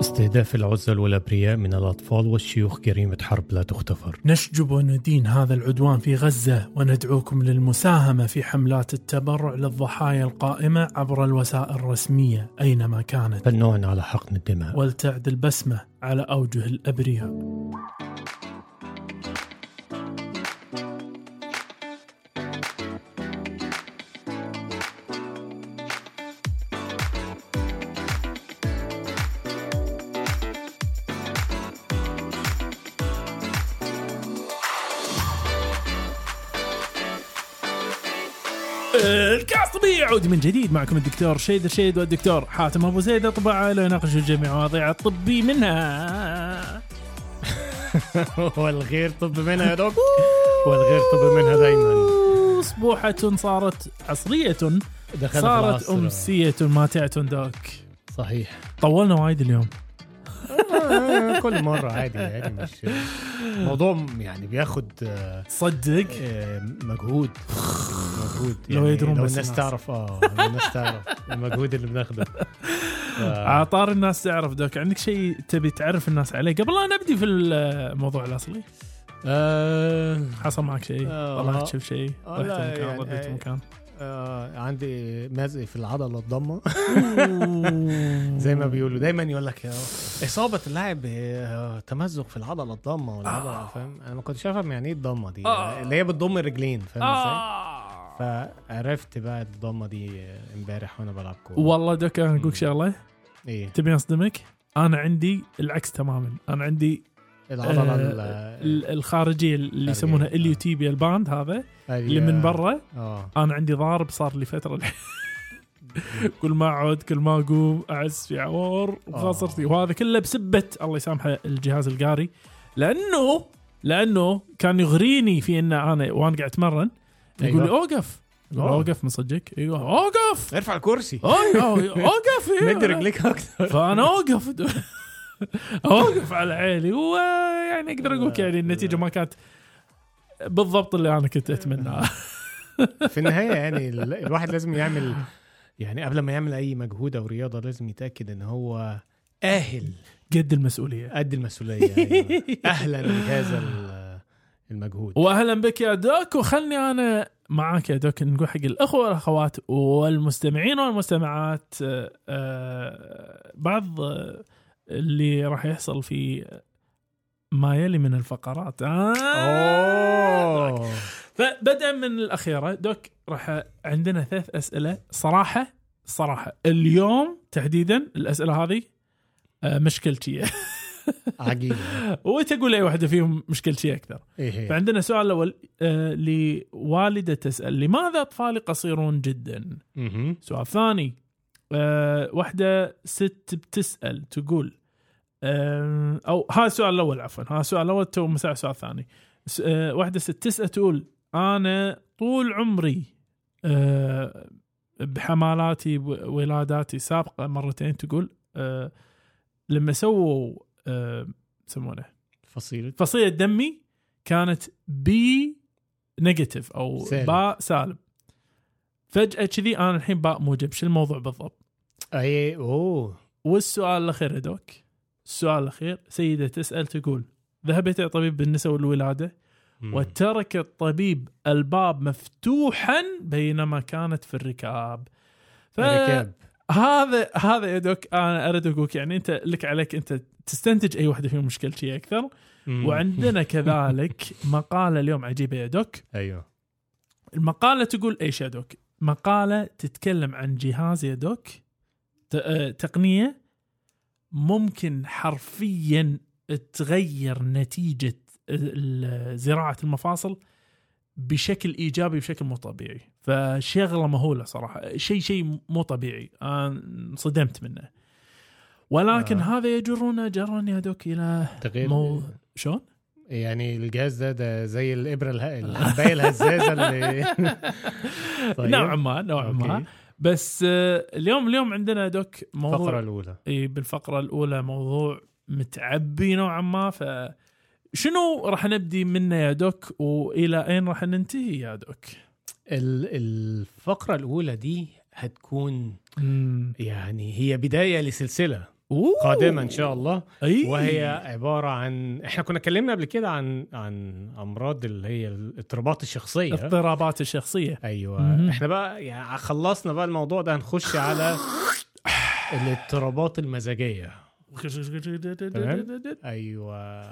استهداف العزل والأبرياء من الأطفال والشيوخ جريمة حرب لا تغتفر نشجب وندين هذا العدوان في غزة وندعوكم للمساهمة في حملات التبرع للضحايا القائمة عبر الوسائل الرسمية أينما كانت. فالنوع على حقن الدماء. ولتعد البسمة على أوجه الأبرياء. يعود من جديد معكم الدكتور شيد الشيد والدكتور حاتم أبو زيد. أطباء لا يناقش جميع مواضيع الطبي منها. والغير طب منها يا دوك والغير طب منها دايما. اصبوحة صارت عصرية. صارت. أمسية ماتعة دوك. صحيح. طولنا وايد اليوم. كل مرة عادي يعني مش الموضوع يعني بياخد آه، صدق؟ آه، مجهود مجهود. لو يدرون لو الناس. تعرف آه الناس تعرف المجهود اللي بناخده. عطار الناس تعرف دوك. عندك شيء تبي تعرف الناس عليه؟ قبل لا نبدي في الموضوع الأصلي. آه، حصل معك شيء؟ آه. طلعت شفت شيء؟ آه، رحت مكان يعني- رديت مكان آه، عندي مزق في العضلة الضمة. زي ما بيقولوا. دايما يقول لك إصابة اللاعب آه، تمزق في العضلة الضمة والعضلة آه. فاهم؟ أنا ما كنتش افهم يعني إيه الضمة دي. آه. اللي هي بتضم الرجلين فاهم إزاي؟ آه. فعرفت بقى الضمة دي إمبارح وأنا بلعب كورة. والله دوك أنا أقول لك شغلة. إيه؟ تبي أصدمك؟ أنا عندي العكس تماما. أنا عندي العضله آه، ال- ال- الخارجية اللي يسمونها آه. اليوتيبيا الباند هذا اللي من برا. آه. أنا عندي ضارب صار لي فترة كل ما اقعد كل ما أقوم أعس في عور وخاصرتي وهذا كله بسبة الله يسامحه الجهاز القاري. لأنه لأنه كان يغريني في إن أنا وأنا قاعد أتمرن يقول لي أيوة. أوقف. أوقف من صدقك. أيوه أوقف. ارفع الكرسي. أيوة، أوقف. مد رجليك أكتر فأنا أوقف. اوقف على عيلي ويعني أقدر أقول لك يعني النتيجة ما كانت بالضبط اللي أنا كنت اتمناه في النهاية يعني ال- الواحد لازم يعمل يعني قبل ما يعمل أي مجهود أو رياضة لازم يتأكد إن هو أهل. قد المسؤولية. قد المسؤولية أيوة. أهلا بهذا ال- المجهود. واهلا بك يا دوك وخلني أنا معاك يا دوك نقول حق الأخوة والأخوات والمستمعين والمستمعات آه، آه، بعض اللي راح يحصل في ما يلي من الفقرات. آه! أوه! فبدءا من الأخيرة دوك راح عندنا ثلاث أسئلة صراحة صراحة. اليوم تحديدا الأسئلة هذه آه، مشكلتيه عجيب وتقول أي واحدة فيهم مشكلتيه أكثر. إيه هي؟ فعندنا السؤال الأول آه لوالدة تسأل لماذا اطفالي قصيرون جدا؟ سؤال ثاني آه واحدة ست بتسأل تقول آه أو هذا السؤال الأول عفوا هذا السؤال الأول تو مساء السؤال الثاني س- آه واحدة ست تسأل تقول أنا طول عمري بحمالاتي وولاداتي السابقه مرتين. تقول لما سووا يسمونه فصيلة. فصيلة دمي كانت B negative أو سالب. باء سالب فجأة كذي أنا الحين باء موجب. شو الموضوع بالضبط؟ أي أوه. والسؤال الأخير يا doc. السؤال الأخير سيدة تسأل تقول ذهبت إلى طبيب بالنساء والولادة. وترك الطبيب الباب مفتوحا بينما كانت في الركاب. ركاب هذا هذا يا دوك أنا أريد أقولك يعني أنت لك عليك أنت تستنتج أي واحدة فيهم مشكلتي أكثر. وعندنا كذلك مقالة اليوم عجيبة يا دوك. أيوه. المقالة تقول إيش يا دوك؟ مقالة تتكلم عن جهاز يا دوك. تقنية ممكن حرفيا تغير نتيجة زراعة المفاصل بشكل إيجابي بشكل مو طبيعي فشغلة مهولة صراحة شيء شيء مو طبيعي أنا انصدمت منه ولكن آه. آه. هذا يجرنا جرا يا دوك إلى تغيير مو شلون؟ يعني الجهاز ده ده زي الإبرة اله... الحبايه الهزازه اللي طيب. نوعا ما نوعا ما. بس آه، اليوم اليوم عندنا دوك موضوع الفقرة الأولى إي بالفقرة الأولى موضوع متعبي نوعا ما ف شنو راح نبدي منه يا دوك وإلى أين راح ننتهي يا دوك؟ ال- الفقرة الأولى دي هتكون مم. يعني هي بداية لسلسلة أوه. قادمه إن شاء الله. أي. وهي عبارة عن إحنا كنا اتكلمنا قبل كده عن عن أمراض اللي هي الاضطرابات الشخصية. اضطرابات الشخصية. أيوه. مهم. إحنا بقى يعني خلصنا بقى الموضوع ده هنخش على الاضطرابات المزاجية. أيوه.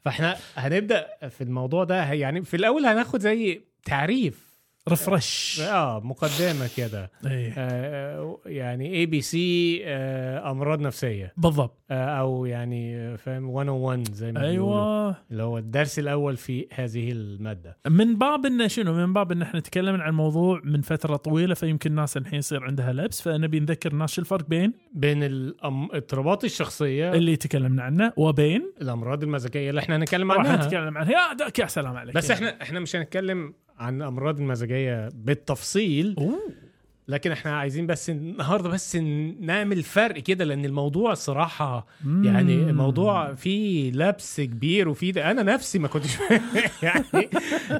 فإحنا هنبدأ في الموضوع ده. يعني في الأول هناخد زي تعريف refresh آه مقدمة كده أي. آه يعني ABC أمراض نفسية. بالضبط. آه أو يعني آه، فاهم 101 زي ما أيوه. اللي هو الدرس الأول في هذه المادة. من باب انه شنو؟ من باب إن إحنا تكلمنا عن موضوع من فترة طويلة فيمكن الناس الحين يصير عندها لبس فنبي نذكر الناس شو الفرق بين؟ بين الاضطرابات الشخصية. اللي تكلمنا عنه وبين؟ الأمراض المزاجيه اللي إحنا هنتكلم عنها. نتكلم عنها. يا سلام عليك. بس إحنا إحنا مش هنتكلم عن أمراض المزاجية بالتفصيل. أوه. لكن إحنا عايزين بس النهارده بس نعمل فرق كده لأن الموضوع الصراحه مم. يعني الموضوع فيه لبس كبير وفيه أنا نفسي ما كنتش يعني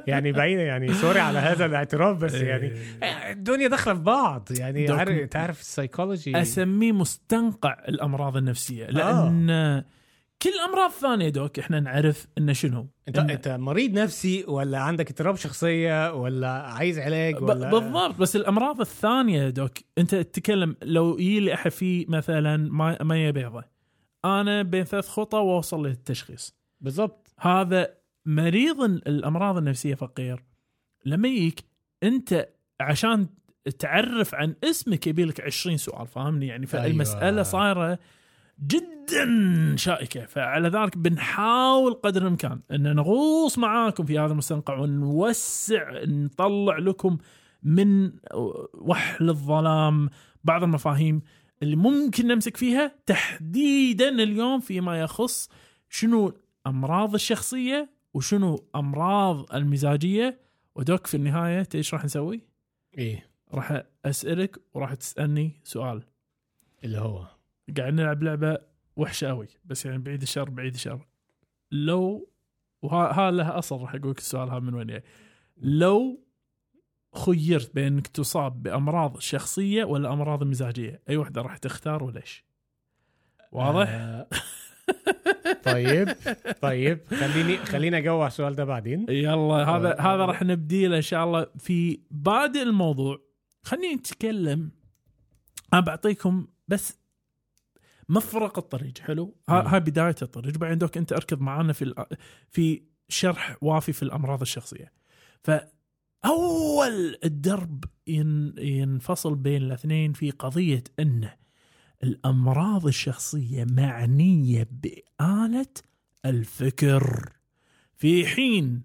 يعني بعيد يعني sorry على هذا الاعتراف بس يعني الدنيا داخلة في بعض. يعني عارف تعرف السايكولوجي أسميه مستنقع الأمراض النفسية لأن كل الامراض الثانية دوك إحنا نعرف إنه شنو انت إن- أنت مريض نفسي ولا عندك اضطراب شخصية ولا عايز علاج ب- ولا بالضبط بس الأمراض الثانية دوك أنت تتكلم لو يجي لي أحد فيه مثلا ما- ميه بيضة أنا بين ثلاث خطى وأوصل للتشخيص بالضبط. هذا مريض الأمراض النفسية فقير. لما يجيك أنت عشان تعرف عن اسمك يبي لك 20 سؤال فاهمني؟ يعني فالمساله أيوة. صايرة جدا شائكة. فعلى ذلك بنحاول قدر الإمكان أن نغوص معاكم في هذا المستنقع ونوسع نطلع لكم من وحل الظلام بعض المفاهيم اللي ممكن نمسك فيها. تحديدا اليوم فيما يخص شنو امراض الشخصية وشنو أمراض المزاجية. ودوك في النهاية تدري إيش راح نسوي؟ إيه. راح أسألك وراح تسألني سؤال. اللي هو؟ قاعد نلعب لعبة وحشة قوي بس يعني بعيد الشر بعيد الشر. لو وها لها أصل راح أقول لك السؤال هذا من وين جاي. لو خيرت بين انك تصاب بأمراض شخصية ولا أمراض مزاجية أي واحدة راح تختار وليش؟ واضح؟ آه، طيب طيب خليني خليني على السؤال ده بعدين. يلا هذا آه. هذا راح نبدي له إن شاء الله في بادئ الموضوع. خلينا نتكلم أنا بعطيكم بس مفرق الطريق حلو. هاي بداية الطريق. بعدين دوك أنت أركض معنا في في شرح وافي في الأمراض الشخصية. فاول الدرب ين- ينفصل بين الاثنين في قضية إن الأمراض الشخصية معنية بآلة الفكر. في حين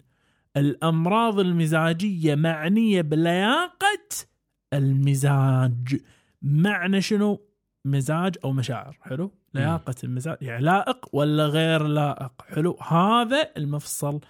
الأمراض المزاجية معنية بلياقة المزاج. معنى شنو؟ مزاج أو مشاعر حلو؟ لياقه المزاج يعني لائق ولا غير لائق؟ حلو؟ هذا المفصل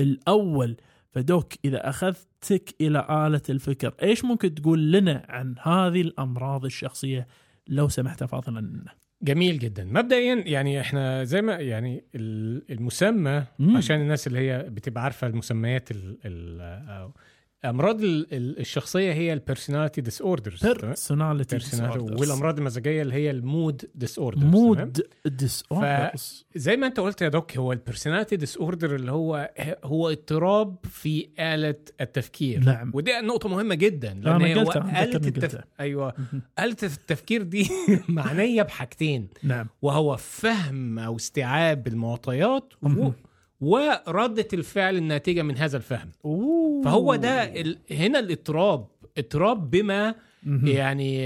الأول. فدوك إذا أخذتك إلى آلة الفكر إيش ممكن تقول لنا عن هذه الأمراض الشخصية لو سمحت فاضلا؟ لنا جميل جدا. مبدئيا يعني إحنا زي ما يعني ال- المسمى مم. عشان الناس اللي هي بتبقى عارفة المسميات ال ال أو أمراض ال- ال- الشخصية هي ال personality disorders personality والأمراض المزاجية اللي هي ال mood disorders mood disorders زي ما أنت قلت يا doc هو ال personality disorder اللي هو هو اضطراب في آلة التفكير. نعم. ودي نقطة مهمة جدا أنا لأن هو ذكرني التف... أيوة. آلة التفكير دي معنية بحاجتين. نعم. وهو فهم أو استيعاب المعطيات و... وردة الفعل الناتجة من هذا الفهم أوه. فهو ده ال... هنا الاضطراب اضطراب بما مهم. يعني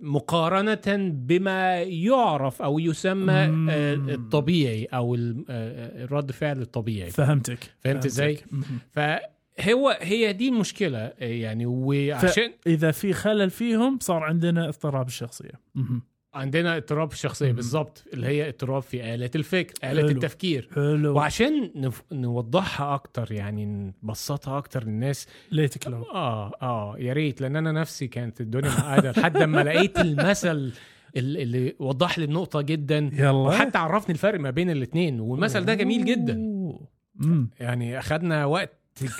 مقارنة بما يعرف أو يسمى مم. آه، الطبيعي أو ال- آه، الرد فعل الطبيعي فهمتك فهمت؟ مهم. فهو هي دي المشكلة يعني وعشان إذا في خلل فيهم صار عندنا اضطراب الشخصية مهم. عندنا اضطراب الشخصية مم. بالظبط اللي هي اضطراب في آلة الفكر آلة حلو. التفكير. حلو. وعشان نف... نوضحها أكتر يعني نبسطها أكتر للناس. ليتك لو آه آه يا ريت لأن أنا نفسي كانت الدنيا معقدة لحد ما لقيت المثل ال- اللي وضح لي النقطة جدا. يلا. وحتى عرفني الفرق ما بين الاثنين والمثل ده جميل جدا. يعني أخدنا وقت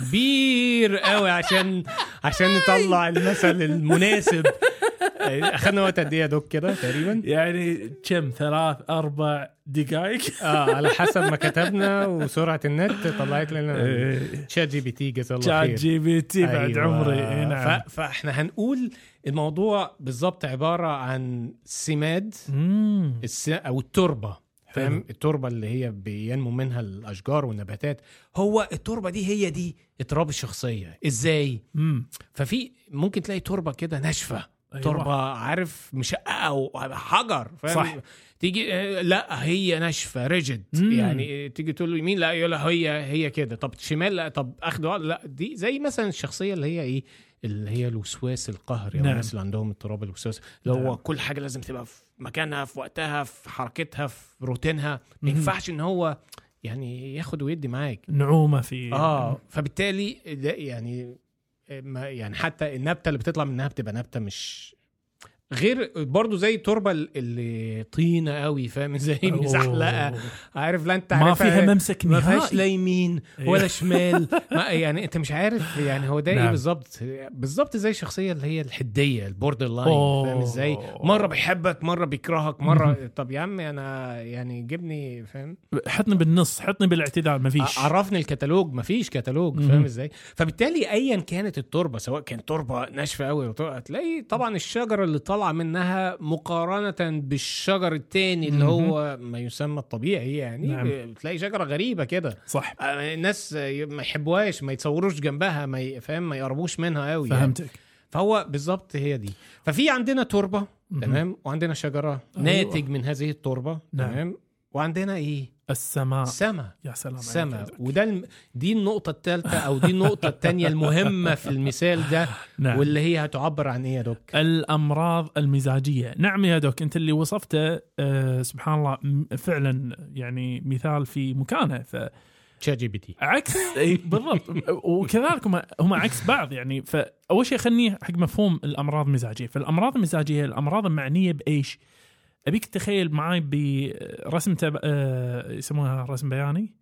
كبير قوي عشان عشان نطلع المثل المناسب. اخذنا وقت قد إيه يا doc كده تقريبا يعني كم ثلاث أربع دقائق آه على حسب ما كتبنا وسرعة النت طلعت لنا إيه. شات جي بي تي جزاه الله شات خير جي بي تي بعد أيوة. عمري إيه نعم. فإحنا هنقول الموضوع بالظبط عبارة عن سماد. الس... أو التربة فاهم. التربة اللي هي بينمو منها الأشجار والنباتات هو التربة دي هي دي اضطراب الشخصية إزاي مم. ففي ممكن تلاقي تربة كده ناشفة أيوة. تربه عارف مشققة وحجر فاهم صح. تيجي آه، لا هي ناشفة ريجيد مم. يعني تيجي تقول له يمين لا يقول هي هي كده طب شمال لا طب اخده لا دي زي مثلا الشخصية اللي هي إيه اللي هي الوسواس القهري أو نعم. الناس اللي عندهم اضطراب الوسواس اللي هو نعم. كل حاجة لازم تبقى في مكانها في وقتها في حركتها في روتينها ما. ينفعش إن هو يعني ياخد ويدي معاك نعومة في آه فبالتالي ده يعني يعني حتى النبتة اللي بتطلع منها بتبقى نبتة مش غير برضو زي التربه اللي طينة قوي فاهم؟ زي. مزحلقة. عارف لا انت ما عارفها فيها ممسك ما فيهاش لا نهائي يمين ولا شمال. ما يعني انت مش عارف يعني هو ده إيه نعم. بالظبط. بالظبط زي الشخصية اللي هي الحدية ال borderline. فاهم إزاي؟ مرة بيحبك مرة بيكرهك مرة طب يا عم أنا يعني جبني فاهم؟ حطني بالنص حطني بالاعتدال ما فيش عرفني الكتالوج مفيش كتالوج مهم. فاهم إزاي؟ فبالتالي ايا كانت التربة سواء كانت تربة ناشفة قوي هتلاقي طبعا الشجرة اللي طالعة منها مقارنة بالشجر التاني اللي. هو ما يسمى الطبيعي يعني نعم. بتلاقي شجرة غريبة كده صح آه، الناس ما يحبوهاش ما يتصوروش جنبها ما ي- فاهم ما يقربوش منها قوي يعني. فهمتك فهو بالظبط هي دي ففي عندنا تربة. تمام وعندنا شجرة أيوة. ناتج من هذه التربة نعم. تمام وعندنا إيه السماء. سما. يا سلام عليك يا سما doc. وده الم... دي النقطة الثالثة أو دي النقطة الثانية المهمة في المثال ده نعم. واللي هي هتعبر عن إيه يا doc؟ الأمراض المزاجية. نعم يا doc أنت اللي وصفته آه سبحان الله فعلا يعني مثال في مكانه. فعكس ChatGPT اي بالضبط. وكذلك هم هم عكس بعض يعني. فاول شيء خلني حق مفهوم الأمراض المزاجية. فالأمراض المزاجية الأمراض المعنية بإيش؟ أبيك تتخيل معي برسم تب... آه يسمونها رسم بياني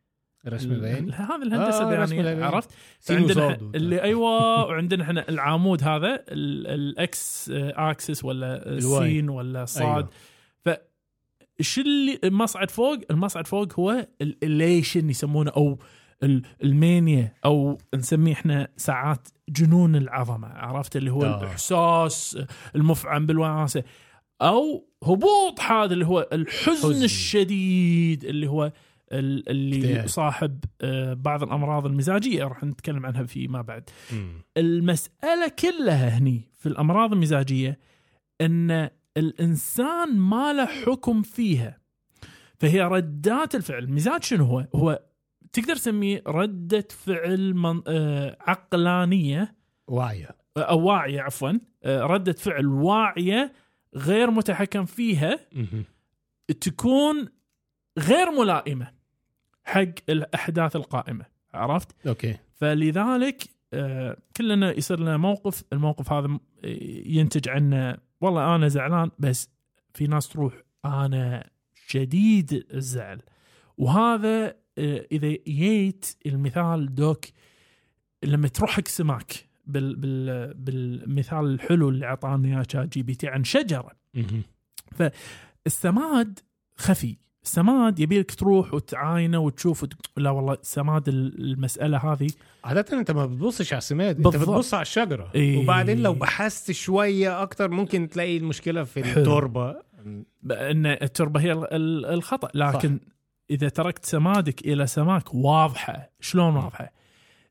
رسم البياني هذا الهندسة آه، البيانيه البياني. عرفت؟ عندنا اللي أيوه وعندنا إحنا العمود هذا ال- الاكس اكسس ولا. السين ولا صاد أيوة. فش اللي المصعد فوق المصعد فوق هو الاليشن يسمونه أو ال- المانيا أو نسميه إحنا ساعات جنون العظمة عرفت اللي هو آه. الإحساس المفعم بالوناسه أو هبوط هذا اللي هو الحزن حزن. الشديد اللي هو ال- اللي. يصاحب آه، بعض الأمراض المزاجية راح نتكلم عنها فيما بعد مم. المسألة كلها هني في الأمراض المزاجية أن الإنسان ما له حكم فيها فهي ردات الفعل المزاج شنو هو؟ هو تقدر تسميه ردة فعل من آه عقلانية واعية أو واعية عفوا آه ردة فعل واعية غير متحكم فيها. تكون غير ملائمة حق الأحداث القائمة عرفت؟ أوكي فلذلك آه، كلنا يصير لنا موقف الموقف هذا ينتج عنه والله أنا زعلان بس في ناس تروح أنا شديد الزعل وهذا آه، إذا جيت المثال دوك لما تروح حق سماك بال بال بالمثال الحلو اللي أعطاني إياه ChatGPT عن شجرة مهم. السماد خفي السماد يبيلك تروح وتعاينه وتشوف وت... لا والله سماد ال- المسألة هذه عادة أنت ما بتبصش على السماد بالضبط. بتبص على الشجرة إيه. وبعدين لو بحثت شوية أكتر ممكن تلاقي المشكلة في حلو. التربة ان التربة هي ال- ال- الخطأ لكن صح. إذا تركت سمادك إلى سماك واضحة شلون واضحة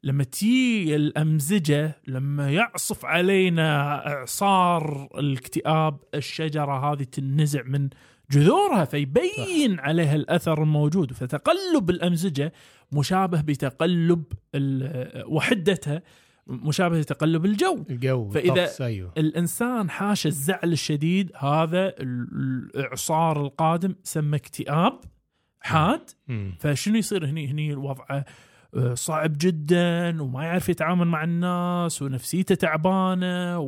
لما تي الأمزجة لما يعصف علينا إعصار الاكتئاب الشجرة هذه تنزع من جذورها فيبين صح. عليها الأثر الموجود. فتقلب الأمزجة مشابه بتقلب وحدتها مشابه لتقلب الجو. الجو فإذا- الطقس، أيوه. الإنسان حاش الزعل الشديد هذا ال- الإعصار القادم سمى اكتئاب حاد. فشنو يصير هني؟ هني وضعه آه، صعب جدا وما يعرف يتعامل مع الناس ونفسيته تعبانة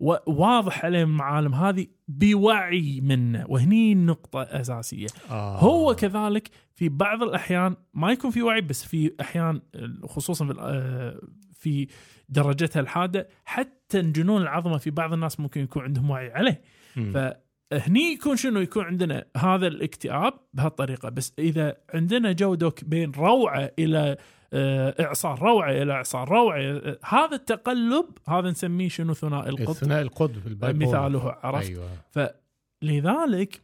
وواضح عليه المعالم هذه بوعي منه وهني النقطة أساسية آه. هو كذلك في بعض الأحيان ما يكون في وعي بس في أحيان خصوصا في, آه، في درجتها الحادة حتى جنون العظمة في بعض الناس ممكن يكون عندهم وعي عليه مم. فهني يكون شنو؟ يكون عندنا هذا الاكتئاب بهالطريقة. بس إذا عندنا جودك بين روعة إلى آه، إعصار روعة إلى إعصار روعة آه، هذا التقلب هذا نسميه شنو؟ ثنائي القطب. الثنائي القطب. مثاله عرفت؟ أيوه. فلذلك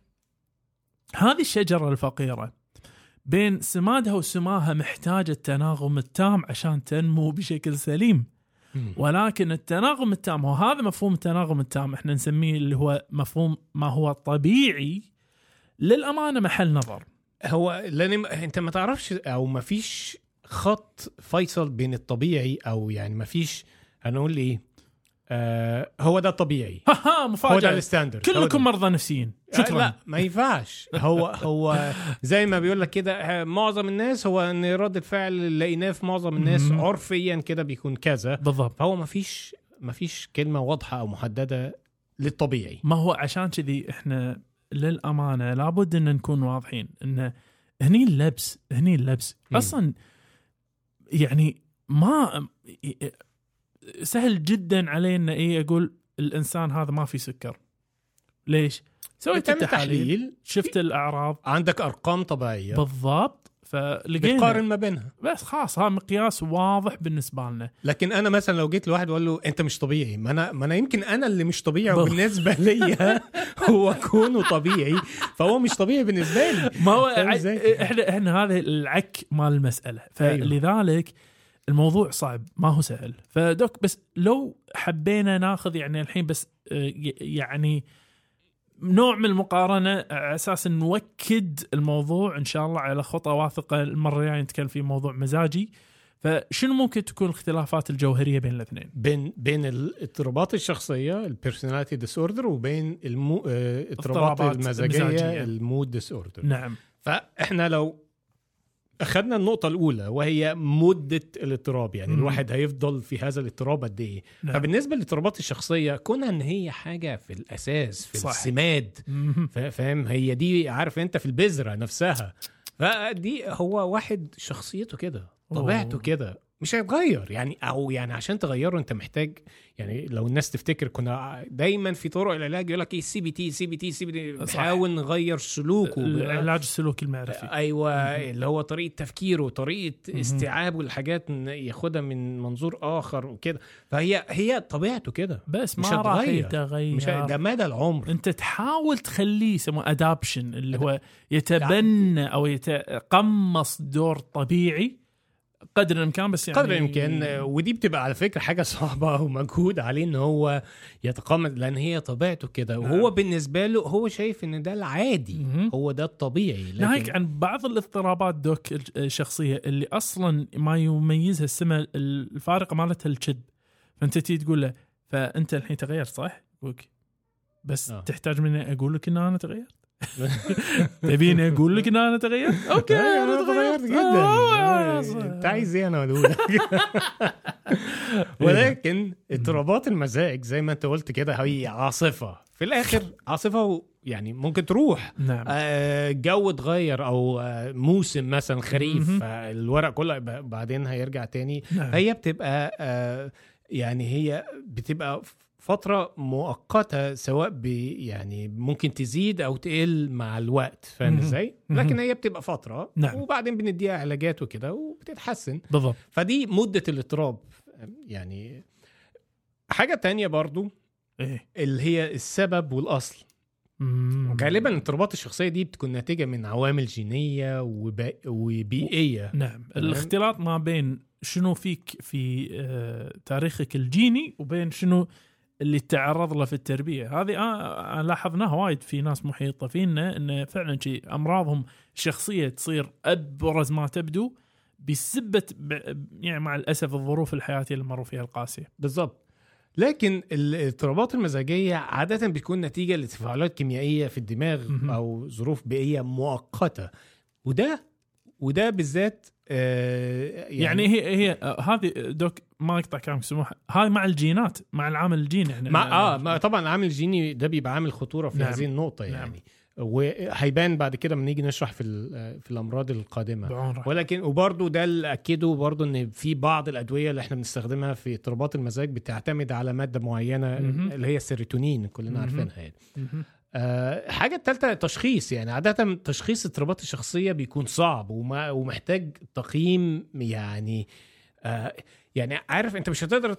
هذه الشجرة الفقيرة بين سمادها وسماها محتاجة التناغم التام عشان تنمو بشكل سليم. ولكن التناغم التام وهذا مفهوم التناغم التام إحنا نسميه اللي هو مفهوم ما هو طبيعي للأمانة محل نظر. هو لأن م- أنت ما تعرفش أو ما فيش خط فيصل بين الطبيعي أو يعني ما فيش هنقول إيه؟ آه هو ده الطبيعي ها ها هو ده مفاجأة الستاندرد هو ده. كلكم مرضى نفسيين. آه، شكرا. لا ما ينفعش. هو هو زي ما بيقول لك كده آه، معظم الناس هو إن رد الفعل اللي لقيناه في معظم الناس مم. عرفيا كده بيكون كذا. بالضبط. فهو ما فيش ما فيش كلمة واضحة أو محددة للطبيعي. ما هو عشان كذي إحنا للأمانة لابد إن نكون واضحين إن هني اللبس هني اللبس. أصلا يعني ما سهل جدا علينا إيه أقول الإنسان هذا ما في سكر. ليش؟ سويت تحليل. شفت الأعراض. عندك أرقام طبيعية. بالضبط. فلقينا بتقارن ما بينها. بس خلاص هذا مقياس واضح بالنسبة لنا. لكن أنا مثلا لو جيت لواحد وأقول له أنت مش طبيعي ما أنا ما أنا يمكن أنا اللي مش طبيعي وبالنسبة ليا هو كونه طبيعي فهو مش طبيعي بالنسبة لي. ما هو؟ إحنا إحنا هذا العك مال المسألة. فلذلك الموضوع صعب ما هو سهل فدوك بس لو حبينا ناخذ يعني الحين بس آه، يعني نوع من المقارنة على أساس نوكد الموضوع إن شاء الله على خطى واثقة المرة الجاية نتكلم في موضوع مزاجي فشنو ممكن تكون الاختلافات الجوهرية بين الاثنين؟ بين بين الاضطرابات الشخصية ال personality disorder وبين المو... آه، الاضطرابات اضطرابات المزاجية المزاجية. ال mood disorder نعم فإحنا لو أخذنا النقطة الأولى وهي مدة الاضطراب يعني مم. الواحد هيفضل في هذا الاضطراب قد إيه؟ نعم. فبالنسبة للاضطرابات الشخصية كونها إن هي حاجة في الأساس في صح. السماد فاهم هي دي عارف أنت في البذرة نفسها فدي هو واحد شخصيته كده طبيعته. كده مش هيتغير. يعني أو يعني عشان تغيره أنت محتاج يعني لو الناس تفتكر كنا دايما في طرق العلاج يقول لك إيه سي بي تي سي بي تي سي بي تي صح. بنحاول نغير سلوكه. العلاج السلوكي المعرفي. أيوه اللي هو طريقة تفكيره طريقة. استيعابه الحاجات ياخدها من منظور آخر وكده. فهي هي طبيعته كده. بس مش ما راح. يتغير. مش ده مدى العمر. أنت تحاول تخليه يسموه adaption اللي هو يتبنى أو يتقمص دور طبيعي. قدر الإمكان بس يعني قدر الإمكان آه، ودي بتبقى على فكرة حاجة صعبة ومجهود عليه إن هو يتقمص لأن هي طبيعته كده نعم. وهو بالنسبة له هو شايف إن ده العادي مهم. هو ده الطبيعي ناهيك لكن عن بعض الاضطرابات دوك الشخصية اللي أصلا ما يميزها السمة الفارقة مالتها الكذب فأنت تيجي تقول له فأنت الحين تغيرت صح؟ يقولك بس آه. تحتاج مني أقول لك إن أنا تغيرت؟ تبيني أقول لك إن أنا تغيرت؟ أوكي أنا أنا تغيرت. جدا. آه، آه، انت عايز إيه أنا أقول لك ولكن اضطرابات المزاج زي ما أنت قلت كده هي عاصفة. في الآخر عاصفة يعني ممكن تروح. نعم. آه، الجو اتغير أو آه، موسم مثلا خريف مهم. فالورق كله بعدين هيرجع تاني. نعم. هي بتبقى آه، يعني هي بتبقى فترة مؤقتة سواء ب يعني ممكن تزيد أو تقل مع الوقت فاهم. إزاي؟ لكن هي بتبقى فترة نعم. وبعدين بنديها علاجات وكده وبتتحسن. بالضبط. فدي مدة الاضطراب. يعني حاجة تانية برضو إيه؟ اللي هي السبب والأصل. مم. غالبا الاضطرابات الشخصية دي بتكون ناتجة من عوامل جينية وب- وبيئية. نعم. الاختلاط ما بين شنو فيك في آه، تاريخك الجيني وبين شنو اللي تعرض له في التربية. هذه آه، لاحظناها وايد في ناس محيطة فينا انه فعلا شي أمراضهم الشخصية تصير أبرز ما تبدو بسبة يعني مع الأسف الظروف الحياتية اللي مروا فيها القاسية. بالظبط لكن الاضطرابات المزاجية عادة بتكون نتيجة لتفاعلات كيميائية في الدماغ. أو ظروف بيئية مؤقتة. وده وده بالذات آه يعني, هي هي آه، هذه دوك ما أقطع كلامك سموح هاي مع الجينات مع العامل الجيني إحنا مع آه ما طبعا العامل الجيني ده بيبقى عامل خطورة في نعم. هذه النقطة نعم. يعني وهيبان بعد كده لما نيجي نشرح في في الأمراض القادمة. ولكن وبرضه ده اللي أكده برضه إن في بعض الأدوية اللي إحنا بنستخدمها في اضطرابات المزاج بتعتمد على مادة معينة مهم. اللي هي السيروتونين كلنا. عارفينها يعني مهم. آه، حاجة التالتة تشخيص يعني عادة تشخيص اضطرابات الشخصية بيكون صعب وما ومحتاج تقييم يعني آه يعني عارف أنت مش هتقدر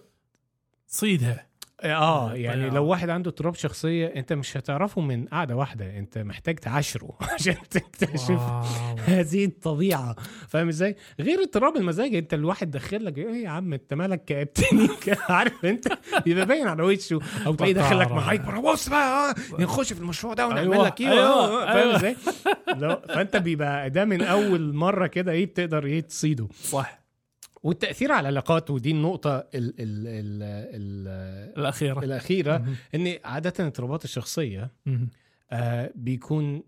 صيدها. آه يعني. لو واحد عنده اضطراب شخصية انت مش هتعرفه من قعدة واحدة انت محتاج تعاشره عشان تكتشف. هذه الطبيعة فاهم إزاي؟ غير اضطراب المزاج انت الواحد داخل لك إيه يا عم انت مالك كابتني عارف انت بيبقى باين على وشه أو تلاقيه داخل لك. معاك بص بقى آه نخش في المشروع ده ونعمل أيوة، لك إيه أيوة، آه، آه، فاهم أيوة. إزاي؟ فانت بيبقى ده من أول مرة كده إيه بتقدر إيه تصيده صح والتأثير على العلاقات ودي النقطة ال ال ال ال الأخيرة الأخيرة مهم. إن عادة الاضطرابات الشخصية مهم. آه بيكون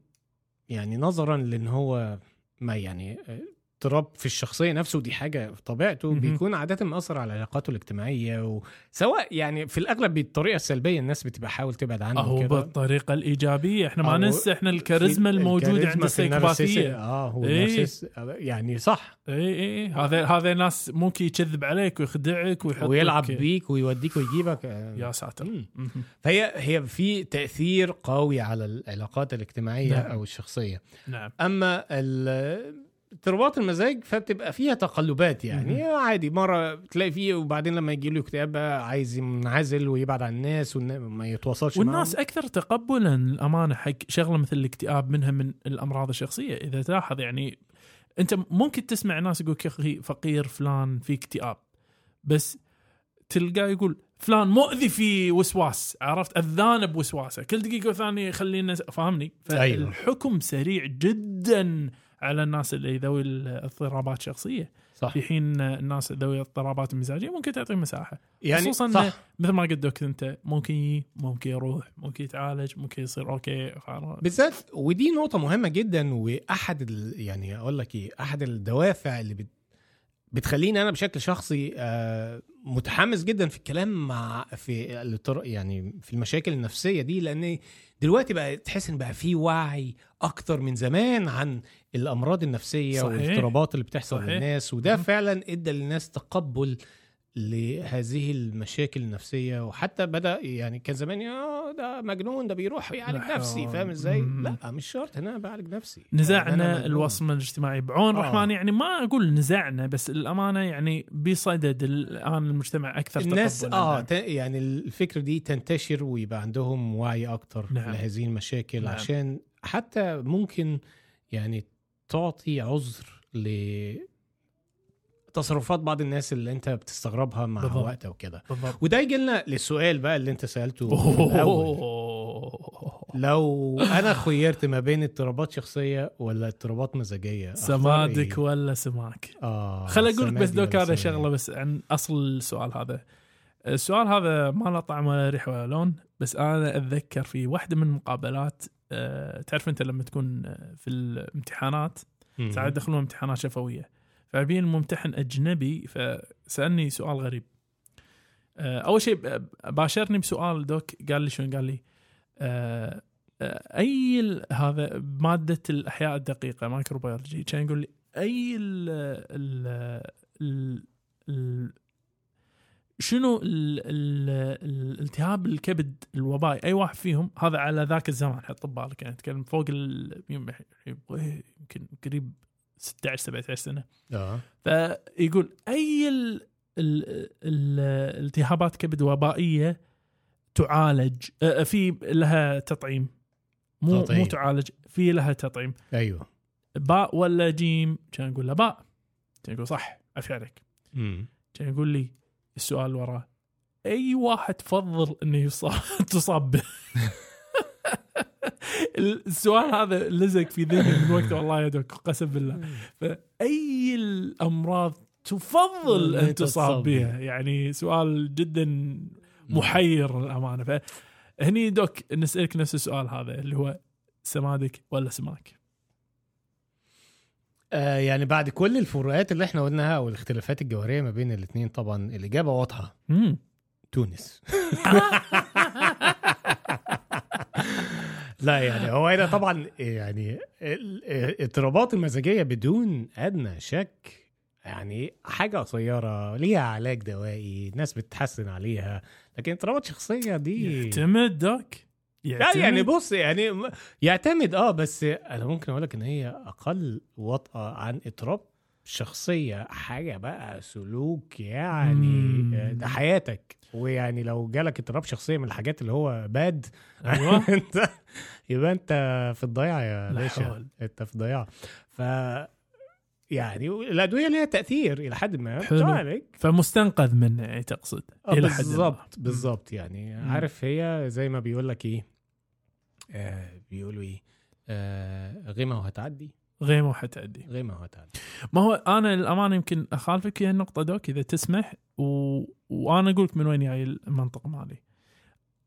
يعني نظرا لإن هو ما يعني آه، اضطراب في الشخصية نفسه دي حاجة في طبيعته مهم. بيكون عادة مأثر على علاقاته الاجتماعية وسواء يعني في الأغلب بالطريقة السلبية الناس بتبقى حاول تبعد عنه هو كده بالطريقة الإيجابية. إحنا ما ننسى إحنا الكاريزما الموجودة عند السيكوباثية. آه هو إيه. يعني صح. اي اي إي. هذا هذا ناس ممكن يكذب عليك ويخدعك ويحطك. ويلعب بيك ويوديك ويجيبك. آه، يا ساتر. مم. فهي هي في تأثير قوي على العلاقات الاجتماعية نعم. أو الشخصية. نعم. أما ال- اضطرابات المزاج فبتبقى فيها تقلبات يعني. عادي مرة تلاقي فيه وبعدين لما يجي له اكتئاب بقى عايز ينعزل ويبعد عن الناس وما يتواصلش والناس معاهم. أكثر تقبلا الامانه حق شغلة مثل الاكتئاب منها من الأمراض الشخصية إذا تلاحظ يعني أنت ممكن تسمع ناس يقول يا أخي فقير فلان في اكتئاب. بس تلقاه يقول فلان مؤذي في وسواس. عرفت؟ أذان بوسواسة. كل دقيقة ثانية يخلينا فاهمني؟ أيوة. فالحكم سريع جدا. على الناس اللي ذوي الاضطرابات الشخصيه صح. في حين الناس ذوي الاضطرابات المزاجية ممكن تعطي مساحة. يعني خصوصا صح. مثل ما قلت دوك انت ممكن يجي ممكن يروح ممكن يتعالج ممكن يصير أوكي. بالذات ودي نقطة مهمة جدا وأحد ال... يعني أقول لك إيه أحد الدوافع اللي بت... بتخليني أنا بشكل شخصي آه متحمس جدا في الكلام مع في يعني في المشاكل النفسية دي لأن دلوقتي بقى تحس إن بقى في وعي أكتر من زمان عن الأمراض النفسية صحيح. والاضطرابات اللي بتحصل صحيح. للناس وده. فعلا إدى للناس تقبل لهذه المشاكل النفسية وحتى بدأ يعني كان زمان يا ده مجنون ده بيروح يعالج نفسي حول. فاهم إزاي؟ لا مش شرط هنا بعالج نفسي نزعنا مجنون. الوصمة الاجتماعي بعون آه. الرحمن يعني ما أقول نزعنا بس الأمانة يعني بصدد الآن المجتمع أكثر الناس. آه ت- يعني الفكرة دي تنتشر ويبقى عندهم وعي أكتر نعم. لهذه المشاكل نعم. عشان حتى ممكن يعني تعطي عذر ل تصرفات بعض الناس اللي انت بتستغربها مع بالضبط. وقت أو كده وده يجي لنا للسؤال بقى اللي انت سألته. لو أنا خيرت ما بين اضطرابات شخصية ولا اضطرابات مزاجية سمادك إيه؟ ولا سماك آه خل أقول لك بس هذا سمادي؟ شغلة بس عن أصل السؤال هذا السؤال هذا ما له طعم ولا ريحه ولا لون بس أنا أتذكر في واحدة من المقابلات أه تعرف أنت لما تكون آه، في الامتحانات. ساعات يدخلون امتحانات شفوية فبين الممتحن أجنبي فسألني سؤال غريب. أه أول شيء باشرني بسؤال دوك قال لي شلون؟ قال لي أه آه، أي هذا مادة الأحياء الدقيقة مايكروبيولوجي كان يقول لي أي ال ال ال ال شنو ال ال الالتهاب الكبد الوبائي؟ أي واحد فيهم هذا على ذاك الزمان حط ببالك يعني نتكلم فوق يمكن قريب 16 17 سنة. آه. فيقول أي ال ال ال الالتهابات كبد وبائيه تعالج آه، في لها تطعيم. مو تطعيم. مو تعالج في لها تطعيم. أيوه. باء ولا جيم؟ كان يقول له باء. كان يقول صح عفي عليك. كان يقول لي السؤال وراه أي واحد تفضل إنه يصاب تصاب به؟ السؤال هذا لزق في ذهني من وقت والله يا دوك قسم بالله. فأي الأمراض تفضل أن تصاب بها؟ يعني سؤال جدا محير للأمانة. فهني دوك نسألك نفس السؤال هذا اللي هو سمادك ولا سماك؟ آه يعني بعد كل الفروقات اللي إحنا قلناها والاختلافات الجوهرية ما بين الاثنين طبعا الإجابة واضحة. مم. تونس. لا يعني هو هنا طبعا يعني ال- الاضطرابات المزاجية بدون أدنى شك يعني حاجة قصيرة ليها علاج دوائي ناس بتتحسن عليها لكن اضطرابات شخصية دي يعتمد دوك لا يعني بص يعني يعتمد آه بس أنا ممكن أقول لك إن هي أقل وطأة عن اضطراب شخصية حاجة بقى سلوك يعني مم. آه، ده حياتك ويعني لو جالك اضطراب شخصية من الحاجات اللي هو باد أيوة. أنت يبقى انت في الضياع يا باشا. انت في ضياع. ف يعني الأدوية ليها تأثير إلى حد ما. حلو. بتعالج فمستنقذ منه يعني تقصد. إلى حد ما. بالظبط بالظبط يعني. مم. عارف هي زي ما بيقول لك إيه؟ آه بيقولوا إيه؟ آه غيمة وهتعدي. غيمة وحتعدي غيمة وهتعدي. ما هو أنا للامانه يمكن أخالفك في هالنقطه دوك إذا تسمح و... وأنا أقول لك من وين جاي المنطق مالي.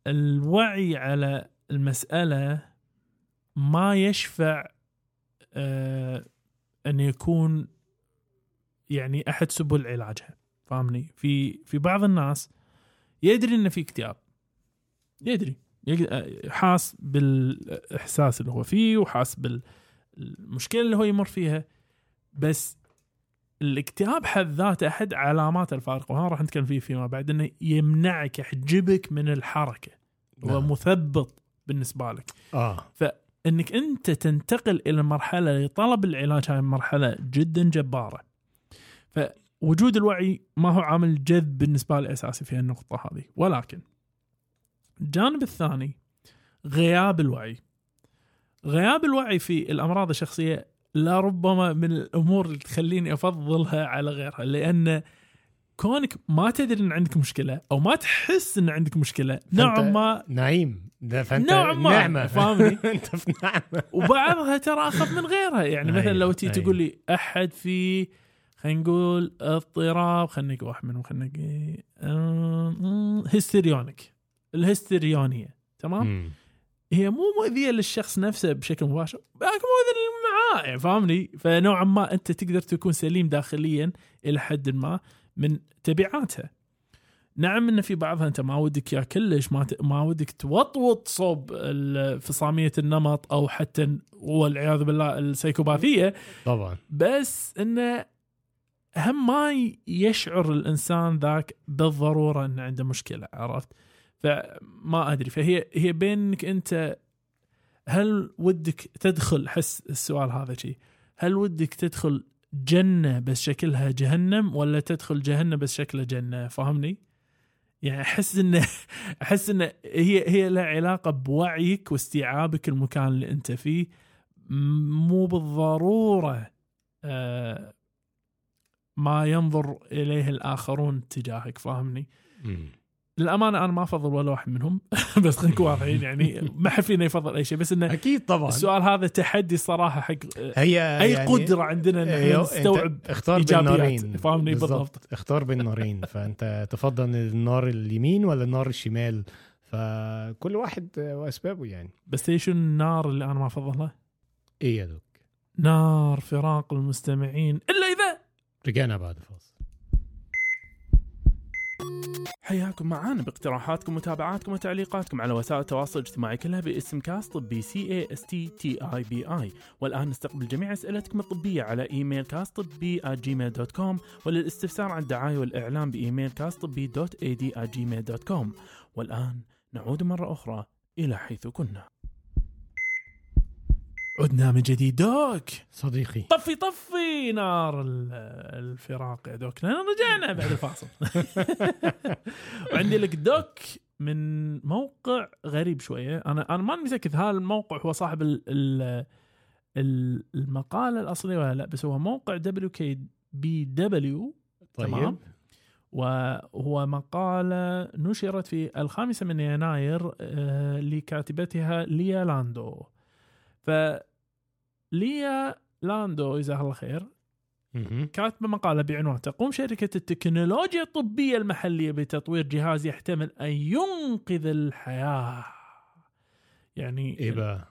الوعي على المسألة ما يشفع آه أن يكون يعني أحد سبل علاجها فاهمني؟ في في بعض الناس يدري إنه في اكتئاب. يدري. آه، حاس بالإحساس اللي هو فيه وحاس بالمشكلة اللي هو يمر فيها. بس الاكتئاب حد ذاته أحد علامات الفارقه وهذا راح نتكلم فيه فيما بعد إنه يمنعك يحجبك من الحركة هو نعم. مثبط بالنسبة لك. آه. إنك أنت تنتقل إلى مرحلة لطلب العلاج هاي مرحلة جدا جبارة. فوجود الوعي ما هو عامل جذب بالنسبة لي أساسي في النقطه هذه. ولكن الجانب الثاني غياب الوعي. غياب الوعي في الأمراض الشخصية لربما من الأمور اللي تخليني أفضلها على غيرها لأن كونك ما تدري إن عندك مشكلة أو ما تحس إن عندك مشكلة نوعا ما نعيم فأنت نوعاً ما، نعمة. فاهمني؟ أنت في نعمة. وبعضها ترى اخف من غيرها. يعني مثلا أيوة، لو تي أيوة. تقول لي أحد في خلينا نقول اضطراب خلينا نقول واحد منهم خلينا نقول أم، histrionic الهستيريونية تمام؟ مم. هي مو مؤذية للشخص نفسه بشكل مباشر لكن مؤذية معاه فاهمني؟ فنوعا ما أنت تقدر تكون سليم داخليا إلى حد ما. من تبعاتها نعم إن في بعضها أنت ما ودك يا كلش ما. ما ودك توطوط صوب فصامية النمط أو حتى والعياذ بالله السيكوباثية طبعا بس انه هم ما يشعر الإنسان ذاك بالضرورة انه عنده مشكلة عرفت؟ فما أدري فهي هي بينك أنت هل ودك تدخل حس السؤال هذا شيء هل ودك تدخل جنة بس شكلها جهنم ولا تدخل جهنم بس شكلها جنة فاهمني؟ يعني أحس انه أحس انه هي هي لها علاقة بوعيك واستيعابك المكان اللي أنت فيه مو بالضرورة آه، ما ينظر إليه الآخرون تجاهك فاهمني؟ للأمانة أنا ما أفضل ولا واحد منهم. بس خلينا نكون واضحين يعني ما حد فينا يفضل أي شيء. بس إنه أكيد طبعا. السؤال هذا تحدي صراحة حق هي أي يعني قدرة عندنا إن هي- إحنا أنت نستوعب اختار بين. نارين فاهمني بالضبط. اختار بين نارين فأنت تفضل النار اليمين ولا النار الشمال؟ فكل واحد وأسبابه يعني. بس إيش النار اللي أنا ما أفضلها؟ إيه يا Doc نار فراق المستمعين. إلا إذا رجعنا بعد فاصل. حياكم معانا باقتراحاتكم ومتابعاتكم وتعليقاتكم على وسائل التواصل الاجتماعي كلها باسم كاست طبي C A S T T E B I والآن نستقبل جميع أسئلتكم الطبية على إيميل كاست طبي Gmail dot com وللاستفسار عن الدعاية والإعلان بإيميل كاست طبي dot A D Gmail dot com والآن نعود مرة أخرى إلى حيث كنا. عدنا من جديد دوك. صديقي. طفي طفي نار ال- الفراق يا Doc. رجعنا بعد الفاصل. وعندي لك Doc من موقع غريب شوية. أنا أنا ماني متأكد هل الموقع هو صاحب ال ال ال- المقالة الأصلية ولا لا بس هو موقع دبليو كي بي دبليو طيب. تمام. وهو مقالة نشرت في الخامسة من يناير آه، لكاتبتها ليا لاندو. فليا لاندو جزاها الله خير مهم. كاتبة مقالة بعنوان تقوم شركة التكنولوجيا الطبية المحلية بتطوير جهاز يحتمل أن ينقذ الحياة. يعني إيه بقى؟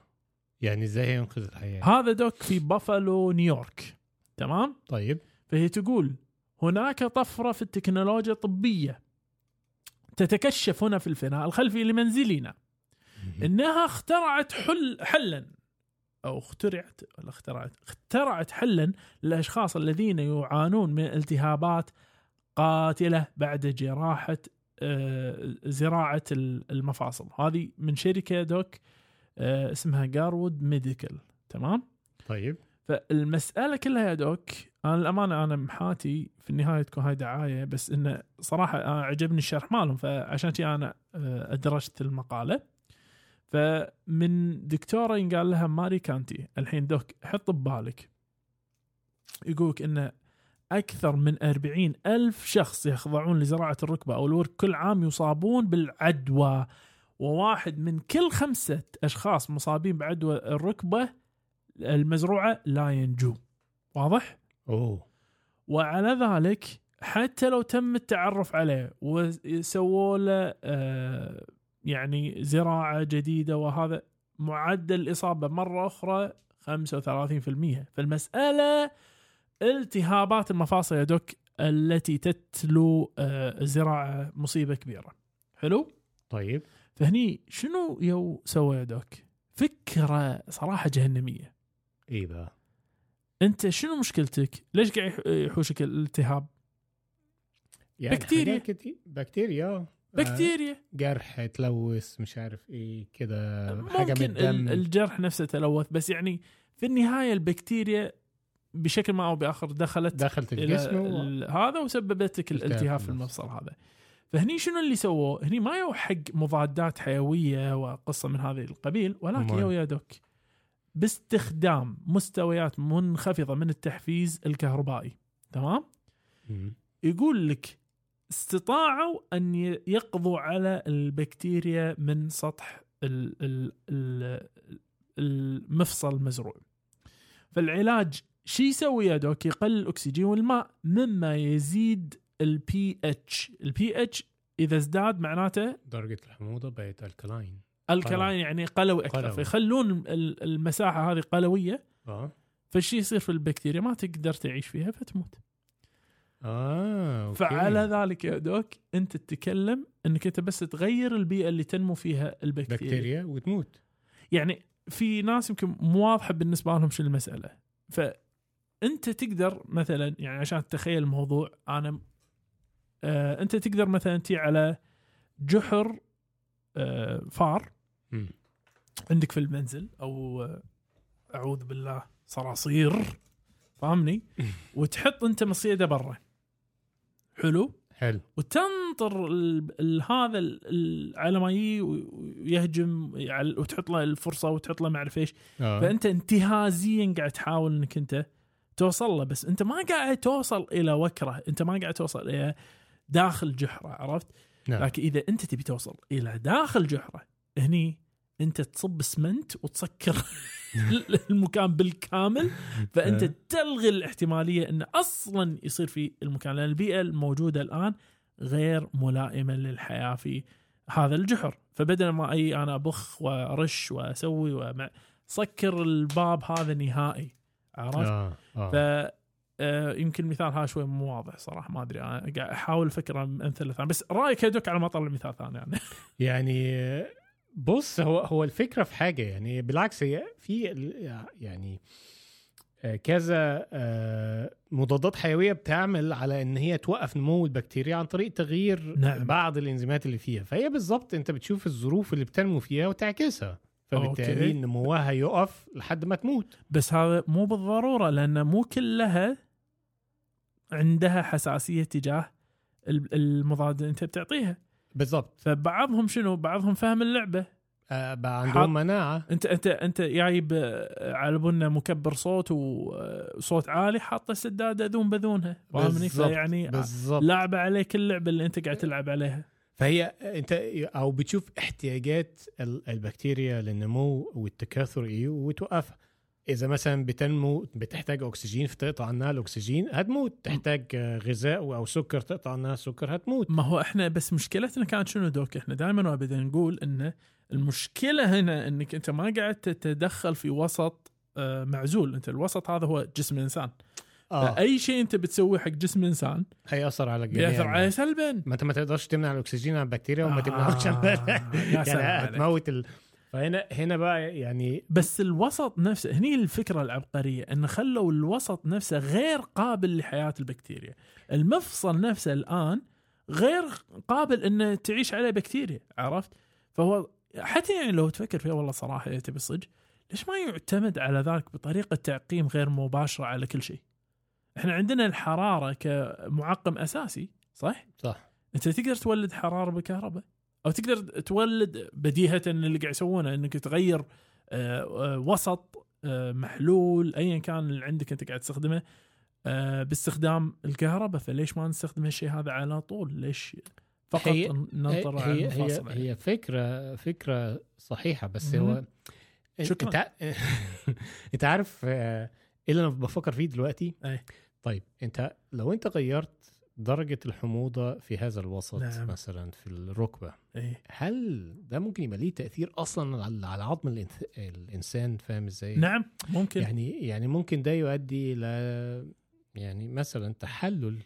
يعني إزاي هينقذ الحياة؟ هذا دوك في بافالو نيويورك. تمام؟ طيب. فهي تقول هناك طفرة في التكنولوجيا الطبية تتكشف هنا في الفناء الخلفي لمنزلنا. إنها اخترعت حل حلا. أو اخترعت ولا اخترعت؟ اخترعت حلا للأشخاص الذين يعانون من التهابات قاتلة بعد جراحة آه، زراعة ال- المفاصل. هذه من شركة Doc آه، اسمها Garwood Medical تمام؟ طيب. فالمسألة كلها يا Doc أنا الأمانة أنا محاتي في النهاية تكون هاي دعاية بس إنه صراحة عجبني الشرح مالهم فعشان كذا أنا آه، أدرجت المقالة. فمن دكتورة ينقال لها ماري كانتي. الحين Doc حط ببالك. يقولك انه أكثر من أربعين ألف شخص يخضعون لزراعة الركبة أو الورك كل عام يصابون بالعدوى. وواحد من كل خمسة أشخاص مصابين بعدوى الركبة المزروعة لا ينجو. واضح؟ أوه. وعلى ذلك حتى لو تم التعرف عليه وسووا له آه، يعني زراعة جديدة وهذا معدل الإصابة مرة أخرى 35% فالمسألة التهابات المفاصل يا دوك التي تتلو آه، الزراعه مصيبة كبيرة. حلو؟ طيب. فهني شنو يو سوى يا دوك؟ فكرة صراحة جهنمية. بقى أنت شنو مشكلتك؟ ليش قاعد يح- يحوشك الالتهاب؟ يعني بكتيريا. بكتيريا. بكتيريا جرح تلوث مش عارف إيه كده حاجة من الدم الجرح نفسه تلوث بس يعني في النهاية البكتيريا بشكل ما أو بآخر دخلت دخلت الجسم و... هذا وسببت لك التهاب الالتهاب في. المفصل هذا فهني شنو اللي سووه؟ هني ما يو حق مضادات حيوية وقصة من هذا القبيل ولكن. يو يا Doc باستخدام مستويات منخفضة من التحفيز الكهربائي تمام؟ يقول لك استطاعوا أن يقضوا على البكتيريا من سطح ال- ال- ال- المفصل المزروع. فالعلاج شي يسوي يا Doc؟ يقلل الأكسجين والماء مما يزيد البي اتش البي اتش إذا ازداد معناته درجة الحموضة بقت alkaline alkaline يعني قلوي أكثر. قلوي. فيخلون ال- المساحة هذه قلوية آه. فالشي يصير في البكتيريا ما تقدر تعيش فيها فتموت. آه أوكي. فعلى ذلك يا Doc أنت تتكلم إنك أنت بس تغير البيئة اللي تنمو فيها البكتيريا. بكتيريا وتموت. يعني في ناس يمكن مو واضحة بالنسبة لهم شو المسألة. فانت تقدر مثلا يعني عشان تتخيل الموضوع أنا آه أنت تقدر مثلا تي على جحر آه فار. مم. عندك في المنزل أو آه، أعوذ بالله صراصير. فاهمني؟ وتحط أنت مصيدة برا. حلو. حلو. وتنطر هذا على ما يجي ويهجم يعل- وتحط له الفرصة وتحط له ما أعرف إيش. آه. فأنت انتهازيا قاعد تحاول إنك أنت توصل له بس أنت ما قاعد توصل إلى وكرة. أنت ما قاعد توصل إلى داخل جحره عرفت؟ نعم. لكن إذا أنت تبي توصل إلى داخل جحره هني انت تصب اسمنت وتسكر المكان بالكامل فأنت آه. تلغي الاحتمالية انه أصلا يصير في المكان لأن البيئة الموجودة الآن غير ملائمة للحياة في هذا الجحر فبدل ما أي أنا أبخ وأرش وأسوي ومع سكر الباب هذا نهائي عرفت؟ آه آه ف آه، يمكن المثال هذا شوي مو واضح صراحة ما أدري أنا قاعد أحاول أفكر أمثلة ثانية بس رأيك يدك على ما طلع مثال ثاني يعني يعني بص هو هو الفكرة في حاجة يعني بالعكس هي في يعني آه، كذا آه، مضادات حيوية بتعمل على إن هي توقف نمو البكتيريا عن طريق تغيير نعم. بعض الإنزيمات اللي فيها فهي بالظبط أنت بتشوف الظروف اللي بتنمو فيها وتعكسها فبالتالي. نموها يقف لحد ما تموت بس هذا مو بالضرورة لأن مو كلها عندها حساسية تجاه ال- المضاد اللي أنت بتعطيها بالظبط فبعضهم شنو؟ بعضهم فهم اللعبة. آه، حاط- عندهم مناعة. انت انت انت جايب آه، على بنا مكبر صوت وصوت عالي حاطه سدادة ذون بذونها. فاهمني؟ فيعني بالظبط لعبه عليك اللعبة اللي انت قاعد تلعب عليها. فهي انت أو بتشوف احتياجات ال- البكتيريا للنمو والتكاثر إيه وتوقفها. إذا مثلا بتنمو بتحتاج أكسجين فتقطع عنها الأكسجين هتموت. تحتاج آه، غذاء أو سكر تقطع عنها السكر هتموت. ما هو إحنا بس مشكلتنا كانت شنو دوك؟ إحنا دائما وابدا نقول إن المشكلة هنا إنك أنت ما قاعد تتدخل في وسط آه، معزول. أنت الوسط هذا هو جسم الإنسان. آه. اي شيء أنت بتسويه حق جسم انسان هيأثر على الجميع. بيأثر عليه سلبا. ما أنت ما تقدرش تمنع الأكسجين على البكتيريا وما آه، يا سلام يعني. هتموت ال... فهنا هنا بقى يعني بس الوسط نفسه هني الفكرة العبقرية إن خلوا الوسط نفسه غير قابل لحياة البكتيريا. المفصل نفسه الآن غير قابل إنه تعيش عليه بكتيريا عرفت؟ فهو حتى يعني لو تفكر فيها والله صراحة يا تبي صدق ليش ما يعتمد على ذلك بطريقة تعقيم غير مباشرة على كل شيء؟ إحنا عندنا الحرارة كمعقم أساسي صح؟ صح. أنت تقدر تولد حرارة بالكهرباء أو تقدر تولد بديهة اللي قاعد يسوونه إنك تغير آه، آه، وسط آه، محلول ايا كان اللي عندك أنت قاعد تستخدمه باستخدام الكهرباء فليش ما نستخدم هالشيء هذا على طول ليش فقط هي- ننطر على هي هي هي فكرة فكرة صحيحة بس. هو شكراً. انت إنت عارف إيه اللي أنا بفكر فيه دلوقتي أي. طيب إنت لو إنت غيرت درجة الحموضة في هذا الوسط نعم. مثلا في الركبة إيه. هل ده ممكن يبقى ليه تأثير أصلا على على عظم الإنس- الإنسان؟ فاهم إزاي؟ نعم ممكن. يعني يعني ممكن ده يؤدي إلى يعني مثلا تحلل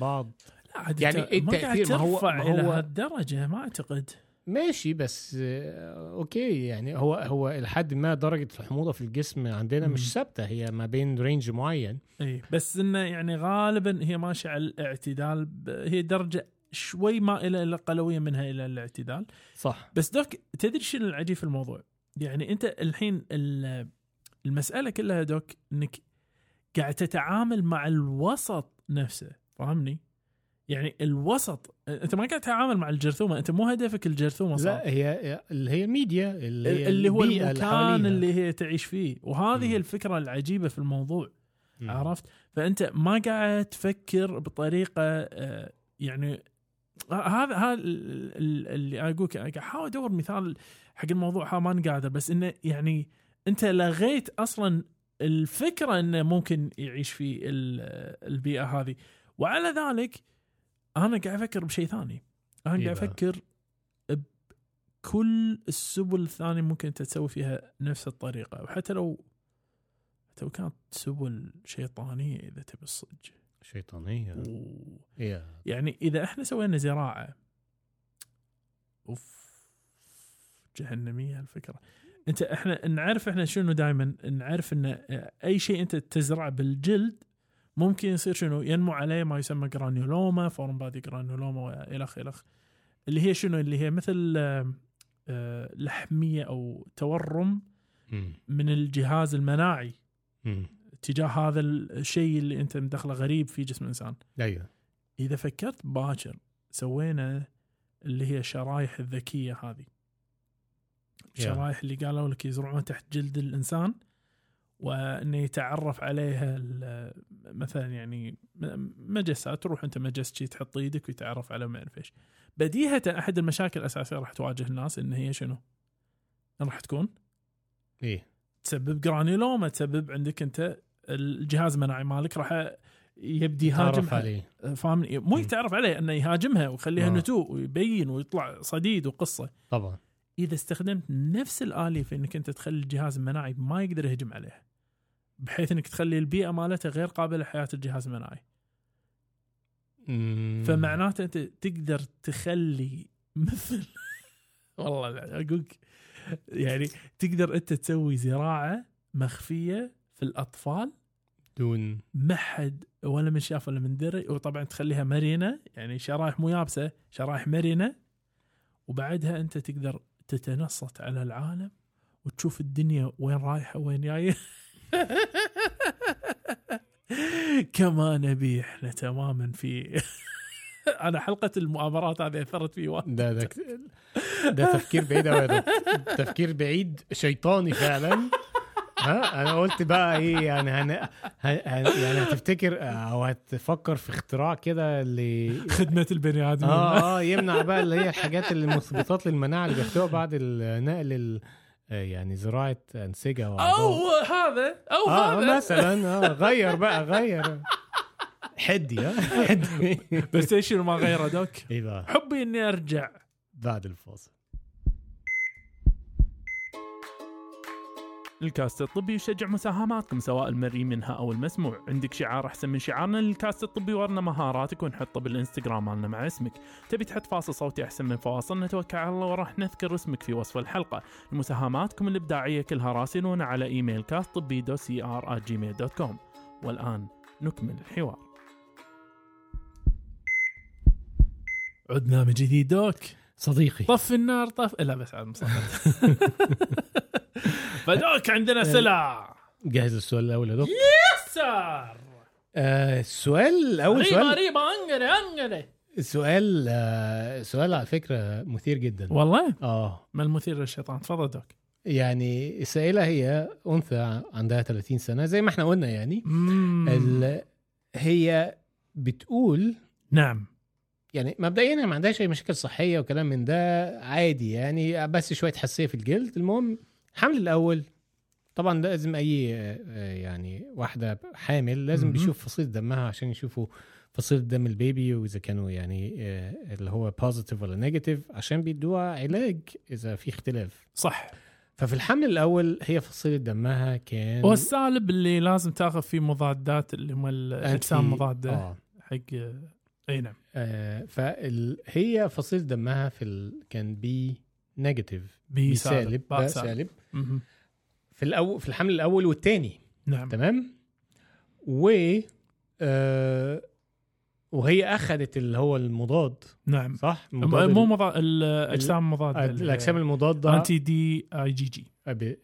بعض لا يعني قاعد التأثير- ما هو- هو- هالدرجة ما أعتقد. ماشي بس آه، أوكي يعني هو هو لحد ما درجة الحموضة في الجسم عندنا. مش ثابتة هي ما بين range معين إي بس إنه يعني غالبا هي ماشية على الاعتدال هي درجة شوي مائله إلى قلوية منها إلى الاعتدال صح بس Doc تدري شنو العجيب في الموضوع؟ يعني أنت الحين ال- المسألة كلها دوك إنك قاعد تتعامل مع الوسط نفسه فاهمني؟ يعني الوسط أنت ما قاعد تتعامل مع الجرثومة أنت مو هدفك الجرثومة صار لا هي اللي هي الميديا اللي, هي اللي هو المكان. اللي هي تعيش فيه وهذه. هي الفكرة العجيبة في الموضوع مم. عرفت فأنت ما قاعد تفكر بطريقة يعني هذا هذا ال- ال- اللي أقول قاعد احاول أدور مثال حق الموضوع ها ماني قادر بس إنه يعني أنت لغيت أصلا الفكرة إنه ممكن يعيش في ال- البيئة هذه وعلى ذلك أنا قاعد أفكر بشيء ثاني. أنا إيه قاعد؟ أفكر بكل السبل الثانية ممكن أنت تسوي فيها نفس الطريقة وحتى لو حتى لو كانت سبل شيطانية إذا تبي الصدق. شيطانية. و- هي يعني إذا إحنا سوينا زراعة أوف جهنمية الفكرة أنت إحنا نعرف إحنا شنو دائما نعرف إن أي شيء أنت تزرعه بالجلد ممكن يصير شنو؟ ينمو عليه ما يسمى granuloma foreign body granuloma والخ الخ اللي هي شنو؟ اللي هي مثل آه، لحمية أو تورم. من الجهاز المناعي. تجاه هذا الشيء اللي أنت مدخله غريب في جسم الانسان أيوه. إذا فكرت باكر سوينا اللي هي الشرايح الذكية هذه. الشرايح اللي قالوا لك يزرعون تحت جلد الإنسان. وانه يتعرف عليها مثلا يعني مجسات تروح أنت مجس شي تحط إيدك ويتعرف على ما اعرف إيش. بديهة أحد المشاكل الأساسية راح تواجه الناس إن هي شنو؟ راح تكون إيه. تسبب جرانيولوما تسبب عندك أنت الجهاز المناعي مالك راح يبدي يهاجمها. عليه. فاهمني مو. يتعرف عليه إنه يهاجمها ويخليها آه. نتوء ويبين ويطلع صديد وقصة. طبعا. إذا استخدمت نفس الآلية في إنك أنت تخلي الجهاز المناعي ما يقدر يهجم عليها بحيث إنك تخلي البيئة مالته غير قابلة لحياة الجهاز المناعي. فمعناته أنت تقدر تخلي مثل والله اقولك يعني تقدر أنت تسوي زراعة مخفية في الأطفال. دون. ما حد ولا من شاف ولا من دري. وطبعا تخليها مرنة يعني شرايح مو يابسة شرايح مرنة. وبعدها أنت تقدر تتنصت على العالم وتشوف الدنيا وين رايحة وين جاية. كما نبي إحنا تماما في أنا حلقة المؤامرات هذه أثرت في واحد. ده ده ده تفكير بعيد دكتور تفكير بعيد شيطاني فعلا. ها أنا قلت بقى إيه يعني هن... هن... يعني هتفتكر أو هتفكر في اختراع كده اللي خدمه البني آدمين. آه آه يمنع بقى اللي هي الحاجات اللي مثبطات للمناعة اللي بياخدوها بعد النقل ال... آه، يعني زراعة أنسجة أو. هذا أو آه هذا. مثلا آه غير بقى غير. حدي ها حدي. بس إيش شنو ما غيره Doc. إيه بقى؟ حبي إني أرجع. بعد الفاصل. الكاست الطبي يشجع مساهماتكم سواء المرئي منها أو المسموع. عندك شعار أحسن من شعارنا للكاست الطبي ورنا مهاراتك ونحطه بالانستغرام مالنا مع اسمك. تبي تحط فاصل صوتي أحسن من فواصلنا توكل على الله وراح نذكر اسمك في وصف الحلقة. مساهماتكم الإبداعية كلها راسلونا على إيميل كاست طبي dot C R Gmail dot com والآن نكمل الحوار. عدنا من جديد دوك. صديقي. طف النار طف لا بس على المصطلح فدوك عندنا سلع. جاهز السؤال الأول يا دكتور سار آه السؤال الأول ريبا سؤال ريبا انقري انقري السؤال آه سؤال على فكرة مثير جدا. والله؟ آه. ما المثير للشيطان؟ تفضل دوك. يعني السائلة هي أنثى عندها 30 سنة زي ما إحنا قلنا يعني. ال... هي بتقول نعم. يعني مبدئيا هي ما عندهاش أي مشاكل صحية وكلام من ده عادي يعني بس شوية حساسية في الجلد. المهم الحمل الأول طبعا لازم أي آه، يعني واحدة حامل لازم. بيشوف فصيلة دمها عشان يشوفوا فصيلة دم ال baby وإذا كانوا يعني آه، اللي هو positive ولا negative عشان بيدوها علاج إذا في اختلاف. صح. ففي الحمل الأول هي فصيلة دمها كان والسالب اللي لازم تاخذ فيه مضادات اللي هم الاجسام مضادة آه. حق أي نعم. آه فهي فصيلة دمها في ال... كان B negative B B سالب. باء. في الأول في الحمل الأول والثاني نعم. تمام؟ و آه وهي أخذت اللي هو المضاد. نعم. صح؟ مضاد مو مضاد الأجسام مضاده اللي هي الأجسام المضادة. anti D IgG. أب...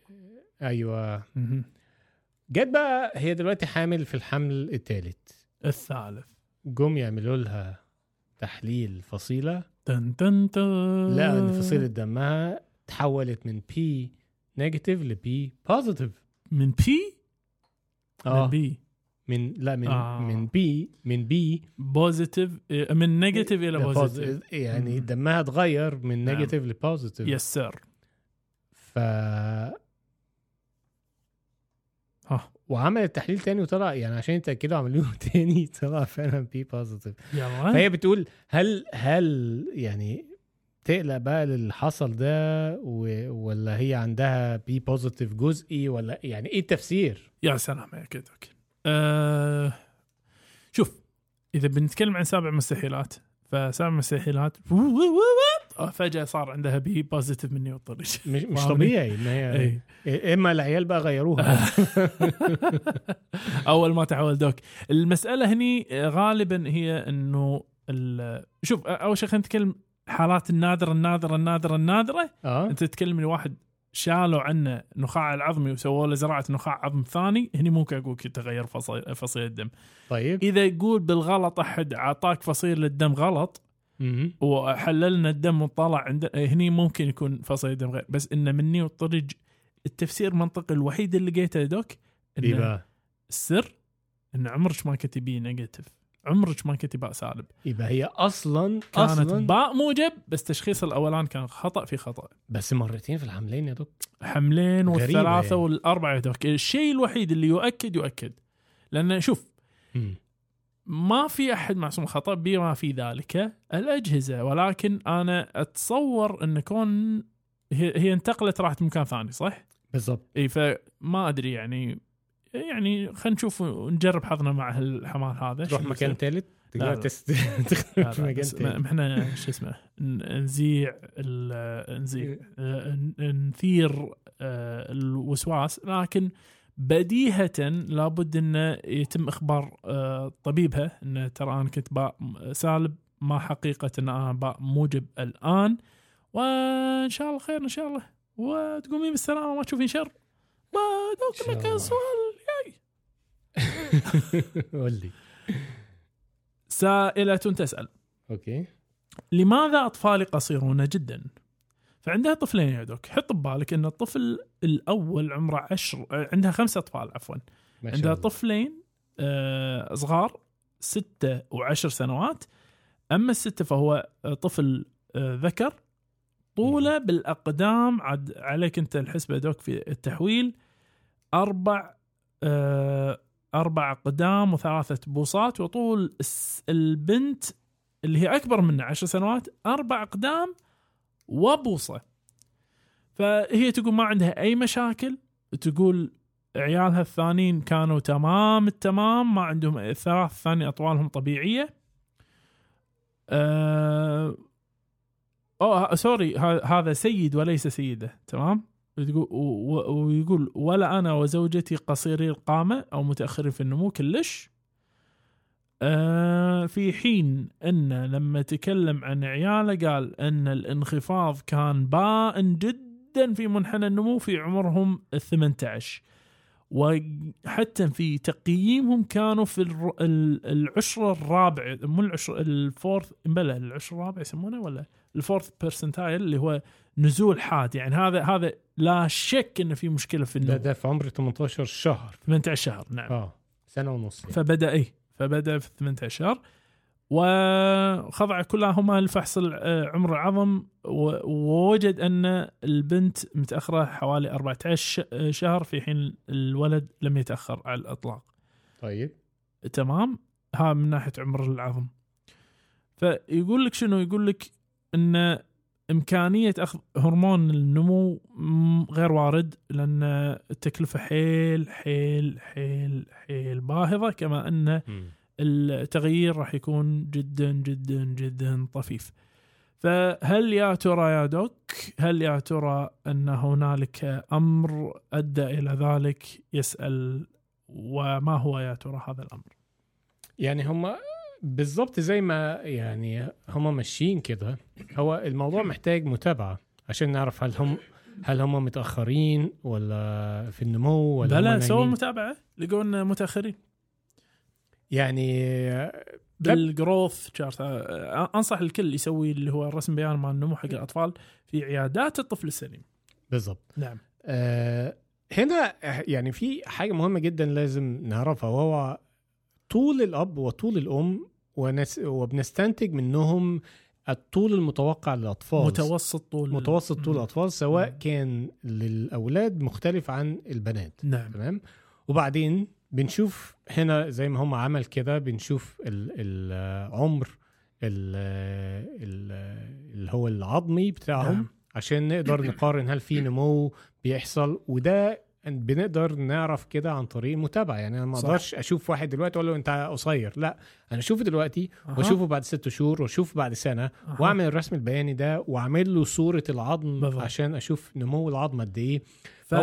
أيوه. جت بقى هي دلوقتي حامل في الحمل الثالث الثالث. جم يعملوا لها تحليل فصيلة. تن تن تن لقى ان فصيله دمها تحولت من B negative ل B positive من B آه من B من لا من آه. آه. من B من B positive إيه، من negative إلى positive يعني. دمها اتغير من. negative ل positive yes sir ف ها وعملت تحليل تاني وطلع يعني عشان يتأكدوا عملوه تاني طلع فعلا B positive فهي بتقول هل هل يعني تقلق بقى اللي حصل ده و... ولا هي عندها B positive جزئي ولا يعني إيه التفسير؟ يا سلام يا دوك أه شوف إذا بنتكلم عن سابع مستحيلات فسابع مستحيلات فجأة صار عندها B positive مني والطريق مش؟ طبيعي ان هي إي. إما العيال بقى غيروها. أول ما تحول دوك. المسألة هني غالبا هي إنه شوف أول شيء خلينا نتكلم حالات النادرة النادرة النادرة النادرة. آه. أنت تتكلم لواحد شالوا عنه نخاع العظمي وسووا له زراعة نخاع عظم ثاني هني ممكن أقول لك تغير فصيل فصيل الدم. طيب. إذا يقول بالغلط أحد أعطاك فصيل الدم غلط وحللنا الدم وطلع عند هني ممكن يكون فصيل الدم غير بس إنه مني والطرج التفسير المنطقي الوحيد اللي لقيته يا دوك إنه السر إن عمرك ما كتبي نيجاتيف. عمرك ما كتب باء سالب. يبقى هي أصلا كانت أصلا باء موجب بس تشخيص الأولان كان خطأ في خطأ. بس مرتين في الحملين يا دكتور حملين والثلاثة يعني. والأربعة يدوك الشيء الوحيد اللي يؤكد يؤكد. لأن شوف مم. ما في أحد معصوم خطأ بما في ذلك الأجهزة. ولكن أنا أتصور إن كون هي, هي انتقلت راحت مكان ثاني صح؟ بالضبط. إي فما أدري يعني يعني خلينا نشوف ونجرب حظنا مع الحمار هذا. تروح مكان. ثالث تقدر في مكان ما- إحنا شو اسمه نزيع نزيع آه، ن- نثير آه، الوسواس. لكن بديهة لابد انه يتم إخبار آه، طبيبها انه ترى أنا كنت باء سالب ما حقيقة إن أنا باء موجب الآن. وإن شاء الله خير إن شاء الله. وتقومين بالسلامة ما تشوفين شر. ودوك إن لك. سؤال قول لي. سائلة تسأل. أوكي. لماذا أطفالي قصيرون جدا؟ فعندها طفلين يا دوك. حط ببالك أن الطفل الأول عمره عشر عندها خمسة أطفال عفوا. عندها. طفلين آه، صغار ستة وعشر سنوات. أما الستة فهو طفل آه، ذكر. طولة بالأقدام عد عليك أنت الحسبة دوك في التحويل. أربع آه، أربع أقدام وثلاثة بوصات وطول البنت اللي هي أكبر منه عشر سنوات أربع أقدام وبوصة فهي تقول ما عندها أي مشاكل تقول عيالها الثانيين كانوا تمام التمام ما عندهم الثلاث الثانية اطوالهم طبيعية. آه أوه سوري هذا سيد وليس سيدة تمام؟ ويقول ولا أنا وزوجتي قصيري القامة أو متأخرين في النمو كلش. آه في حين أن لما تكلم عن عياله قال أن الانخفاض كان بائن جدا في منحنى النمو في عمرهم ال 18 وحتى في تقييمهم كانوا في العشرة الرابع مو العشر ال fourth بلى العشرة الرابع يسمونه ولا؟ ال fourth percentile اللي هو نزول حاد. يعني هذا هذا لا شك إنه في مشكلة في ده النمو. ده في عمر 18 شهر. 18 شهر نعم. آه سنة ونص يعني. فبدأ اي فبدأ في 18 وخضع كلهما لفحص عمر العظم ووجد أن البنت متأخرة حوالي 14 ش- شهر في حين الولد لم يتأخر على الإطلاق. طيب. تمام؟ ها من ناحية عمر العظم. فيقول لك شنو؟ يقول لك أن إمكانية أخذ هرمون النمو غير وارد لأن التكلفة حيل حيل حيل حيل باهظة كما أن. التغيير راح يكون جدا جدا جدا طفيف. فهل يا ترى يا دوك هل يا ترى أن هنالك أمر أدى إلى ذلك؟ يسأل وما هو يا ترى هذا الأمر؟ يعني هم بالظبط زي ما يعني هم ماشيين كده هو الموضوع محتاج متابعة عشان نعرف هل هم هل هم متأخرين ولا في النمو ولا هم بلا سووا؟ متابعة لقونا متأخرين. يعني بالجروث شارت أنصح الكل يسوي اللي هو الرسم بيان مال النمو حق الأطفال في عيادات الطفل السليم. بالظبط نعم. آه هنا يعني في حاجة مهمة جدا لازم نعرفها وهو طول الأب وطول الأم ونس وبنستنتج منهم الطول المتوقع للأطفال متوسط طول متوسط طول. الأطفال سواء مم. كان للأولاد مختلف عن البنات نعم تمام وبعدين بنشوف هنا زي ما هم عمل كده بنشوف ال- العمر ال- ال- اللي هو العظمي بتاعهم نعم. عشان نقدر نقارن هل في نمو بيحصل وده بنقدر نعرف كده عن طريق المتابعه يعني أنا ما. أقدرش أشوف واحد دلوقتي أقول له أنت قصير لا أنا أشوفه دلوقتي أها. وأشوفه بعد ست شهور وأشوفه بعد سنة أها. وأعمل الرسم البياني ده وأعمل له صورة العظم بالضبط. عشان أشوف نمو العظم قد إيه ف-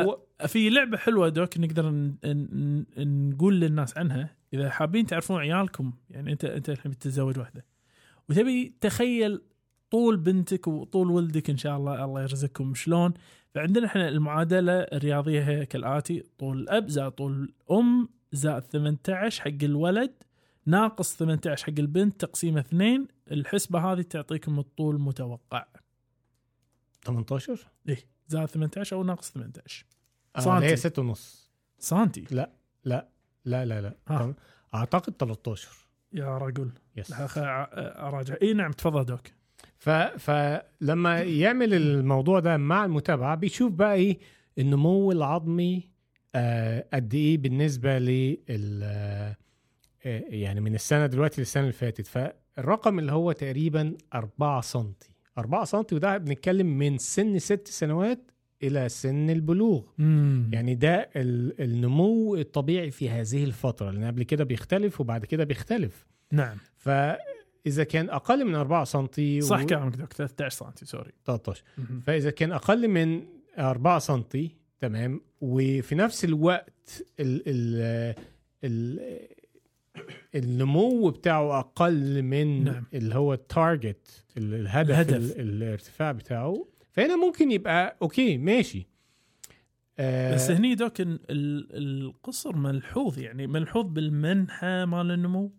في لعبة حلوة دوك نقدر ن- ن- ن- نقول للناس عنها إذا حابين تعرفون عيالكم يعني أنت أنت الحين بتتزوج واحدة وتبي تخيل طول بنتك وطول ولدك إن شاء الله الله يرزقكم شلون فعندنا إحنا المعادلة الرياضية هي كالآتي طول الأب زائد طول الأم زائد 18 حق الولد ناقص 18 حق البنت تقسيمه اثنين الحسبة هذه تعطيكم الطول المتوقع. 18 إيه زائد 18 أو ناقص 18 آه سنتي. هي 6 ونص. سنتي. لا لا لا لا لا. ها. أعتقد 13 يا رجل. يس أراجع. إي نعم تفضل دوك. ف... فلما يعمل الموضوع ده مع المتابعة بيشوف بقى إيه؟ النمو العظمي آه قد إيه بالنسبة لل آه يعني من السنة دلوقتي للسنة اللي فاتت. فالرقم اللي هو تقريبا 4 سم 4 سم وده بنتكلم من سن ست سنوات إلى سن البلوغ. يعني ده ال- النمو الطبيعي في هذه الفترة لأن قبل كده بيختلف وبعد كده بيختلف. نعم. فاذا كان أقل من 4 سم صح كلامك دوك 13 سم سوري 13 مهم. فإذا كان أقل من 4 سم تمام وفي نفس الوقت ال ال ال النمو بتاعه أقل من نعم. اللي هو ال target الهدف, الهدف. الارتفاع بتاعه فهنا ممكن يبقى okay ماشي آه بس هني دوك ال- ال- القصر ملحوظ يعني ملحوظ بالمنحى مال النمو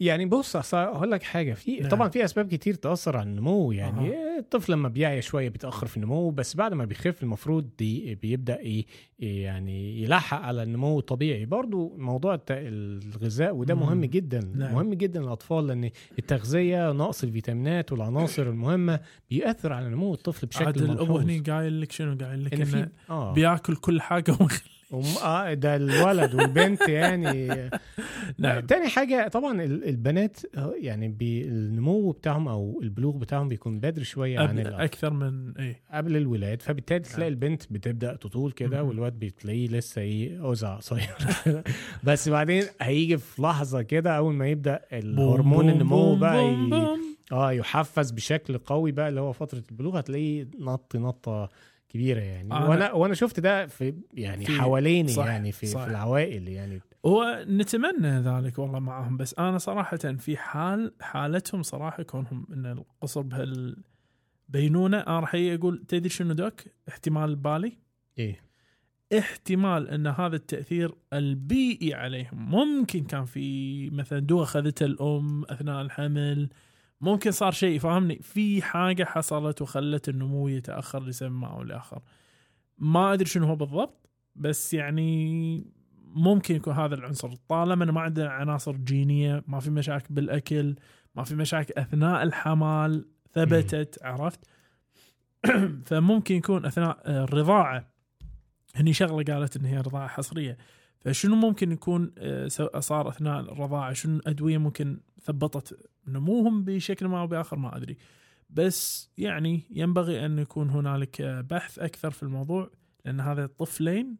يعني بص أقول لك حاجة في نعم. طبعا في أسباب كتير تأثر على النمو يعني أها. الطفل لما بيعيا شوية بيتأخر في النمو بس بعد ما بيخف المفروض دي بيبدأ إيه يعني يلحق على النمو الطبيعي برضو موضوع الغذاء وده مم. مهم جدا نعم. مهم جدا للأطفال لأن التغذية نقص الفيتامينات والعناصر المهمة بيأثر على نمو الطفل بشكل الابو ملحوظ هني قايل لك شنو قايل لك إن في إنه آه بياكل كل حاجة ومخلي وم... آه ده الولد والبنت يعني نعم تاني حاجة طبعا ال- البنات آه، يعني النمو بتاعهم أو البلوغ بتاعهم بيكون بدري شوية عن الأطفال. أكثر من إيه قبل الولاد فبالتالي تلاقي نعم. البنت بتبدأ تطول كده. والواد بتلاقيه لسه إيه أوزع قصير بس بعدين هيجي في لحظة كده أول ما يبدأ الهرمون النمو بقى ي... آه يحفز بشكل قوي بقى اللي هو فترة البلوغ هتلاقيه نط نطة كبيرة يعني. أنا- وأنا وأنا شفت ده في يعني في- حواليني صح، يعني في, صح. في العوائل يعني. هو نتمنى ذلك والله معهم بس أنا صراحة في حال حالتهم صراحة كونهم إن القصر بهالبينونه أنا راح أقول تدري شنو دوك؟ احتمال بالي. إيه. احتمال إن هذا التأثير البيئي عليهم. ممكن كان في مثلا دواء اخذتها الأم أثناء الحمل ممكن صار شيء فاهمني؟ في حاجة حصلت وخلت النمو يتأخر لسبب ما أو لآخر. ما أدري شنو هو بالضبط بس يعني ممكن يكون هذا العنصر. طالما إنه ما عندنا عناصر جينية ما في مشاكل بالأكل ما في مشاكل أثناء الحمل ثبتت عرفت؟ فممكن يكون أثناء الرضاعة. هني شغلة قالت إن هي رضاعة حصرية. فشنو ممكن يكون آه، صار أثناء الرضاعة؟ شنو أدوية ممكن ثبطت نموهم بشكل ما أو بآخر؟ ما أدري. بس يعني ينبغي أن يكون هنالك آه، بحث أكثر في الموضوع لأن هذا طفلين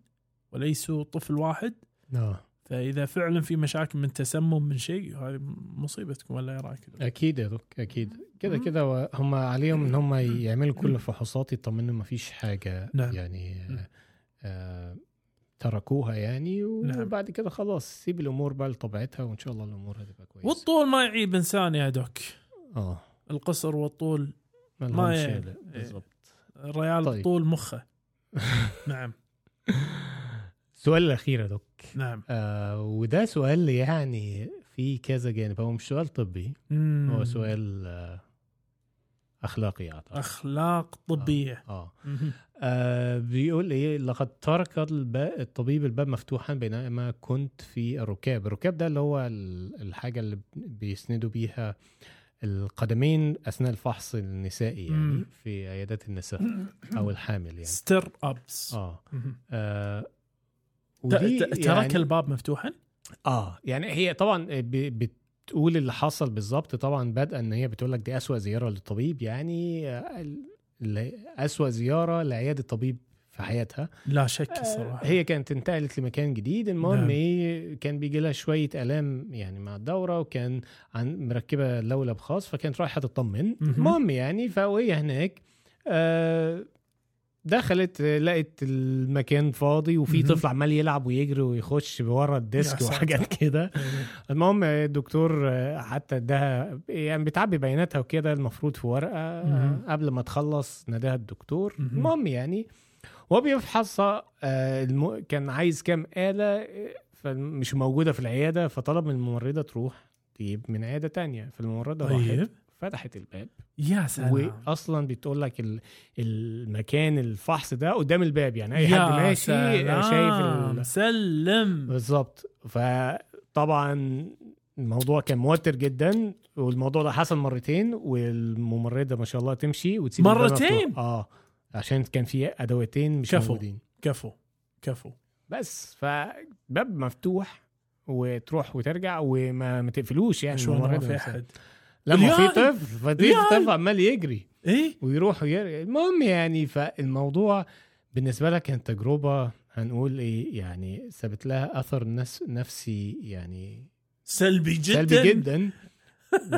وليسوا طفل واحد. آه. فإذا فعلا في مشاكل من تسمم من شيء هذه مصيبتكم ولا إيه رأيك؟ أكيد يا دوك أكيد. كده. كده هم عليهم إن هم يعملوا كل الفحوصات يطمنوا ما فيش حاجة نعم. يعني. آه تركوها يعني نعم. وبعد كده خلاص سيب الأمور بقى لطبيعتها وإن شاء الله الأمور هتبقى كويسة. والطول ما يعيب إنسان يا دوك. آه. القصر والطول ما ما لهمش ي- لا، إيه. بالظبط الريال طيب. طول مخه. نعم. السؤال الأخير يا دوك. نعم. آه وده سؤال يعني في كذا جانب. هو مش سؤال طبي مم. هو سؤال آه أخلاقي أعتقد. أخلاق طبية. آه. مهم. آه بيقول إيه لقد ترك الطبيب الباب مفتوحا بينما كنت في الركاب. الركاب ده اللي هو ال- الحاجة اللي بيسندوا بيها القدمين أثناء الفحص النسائي يعني مم. في عيادات النساء أو الحامل يعني. ستير ابس آه. آه ترك يعني الباب مفتوحا؟ آه يعني هي طبعا بتقول اللي حصل بالظبط طبعا بدءا إن هي بتقول لك دي أسوأ زيارة للطبيب يعني أسوأ زيارة لعيادة طبيب في حياتها لا شك آه، الصراحة هي كانت انتقلت لمكان جديد المهم نعم. إيه كان بيجي لها شوية آلام يعني مع الدورة وكان عن مركبة لولب خاص فكانت رايحة تطمن مهم. المهم يعني فوهي هناك آه، دخلت آه، لقت المكان فاضي وفي. طفل عمال يلعب ويجري ويخش ورا الديسك. وحاجات كده. المهم الدكتور آه، حتى اداها يعني بتعبي بياناتها وكده المفروض في ورقة آه،. قبل ما تخلص ناداها الدكتور مهم. المهم يعني وهو بيفحصها آه،. كان عايز كام آه، فمش موجودة في العيادة فطلب من الممرضة تروح تجيب من عيادة تانية فالممرضة طيب راحت فتحت الباب يا سلام واصلا بتقول لك ال- المكان الفحص ده قدام الباب يعني أي حد ماشي سلام. شايف. سلم بالظبط فطبعا الموضوع كان موتر جدا والموضوع ده حصل مرتين والممرضة ما شاء الله تمشي وتسيب مرتين؟ آه عشان كان في أدواتين مش كفو. موجودين كفو كفو بس فباب مفتوح وتروح وترجع وما ما تقفلوش يعني الممرضة في. أحد لما في. طفل. ففي ريال. طفل عمال يجري إيه؟ ويروح ويرجع المهم يعني فالموضوع بالنسبة لها كانت تجربة هنقول إيه يعني سابت لها أثر نس نفسي يعني سلبي جدا. سلبي جدا.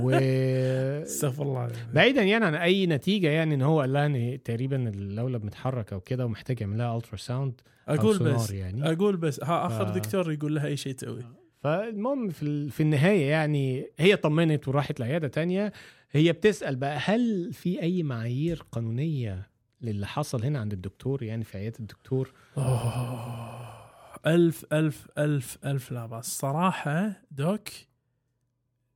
و استغفر الله العظيم. بعيدا يعني عن أي نتيجة يعني إن هو قال لها إن تقريبا اللولب متحرك أو كده ومحتاج يعمل لها ultrasound أقول بس يعني. أقول بس ها آخر ف- دكتور يقول لها أي شيء تسوي. فالمهم في في النهاية يعني هي طمنت وراحت لعيادة تانية. هي بتسأل بقى هل في أي معايير قانونية للي حصل هنا عند الدكتور يعني في عيادة الدكتور؟ أوه. ألف ألف ألف ألف لا بأس. صراحة دوك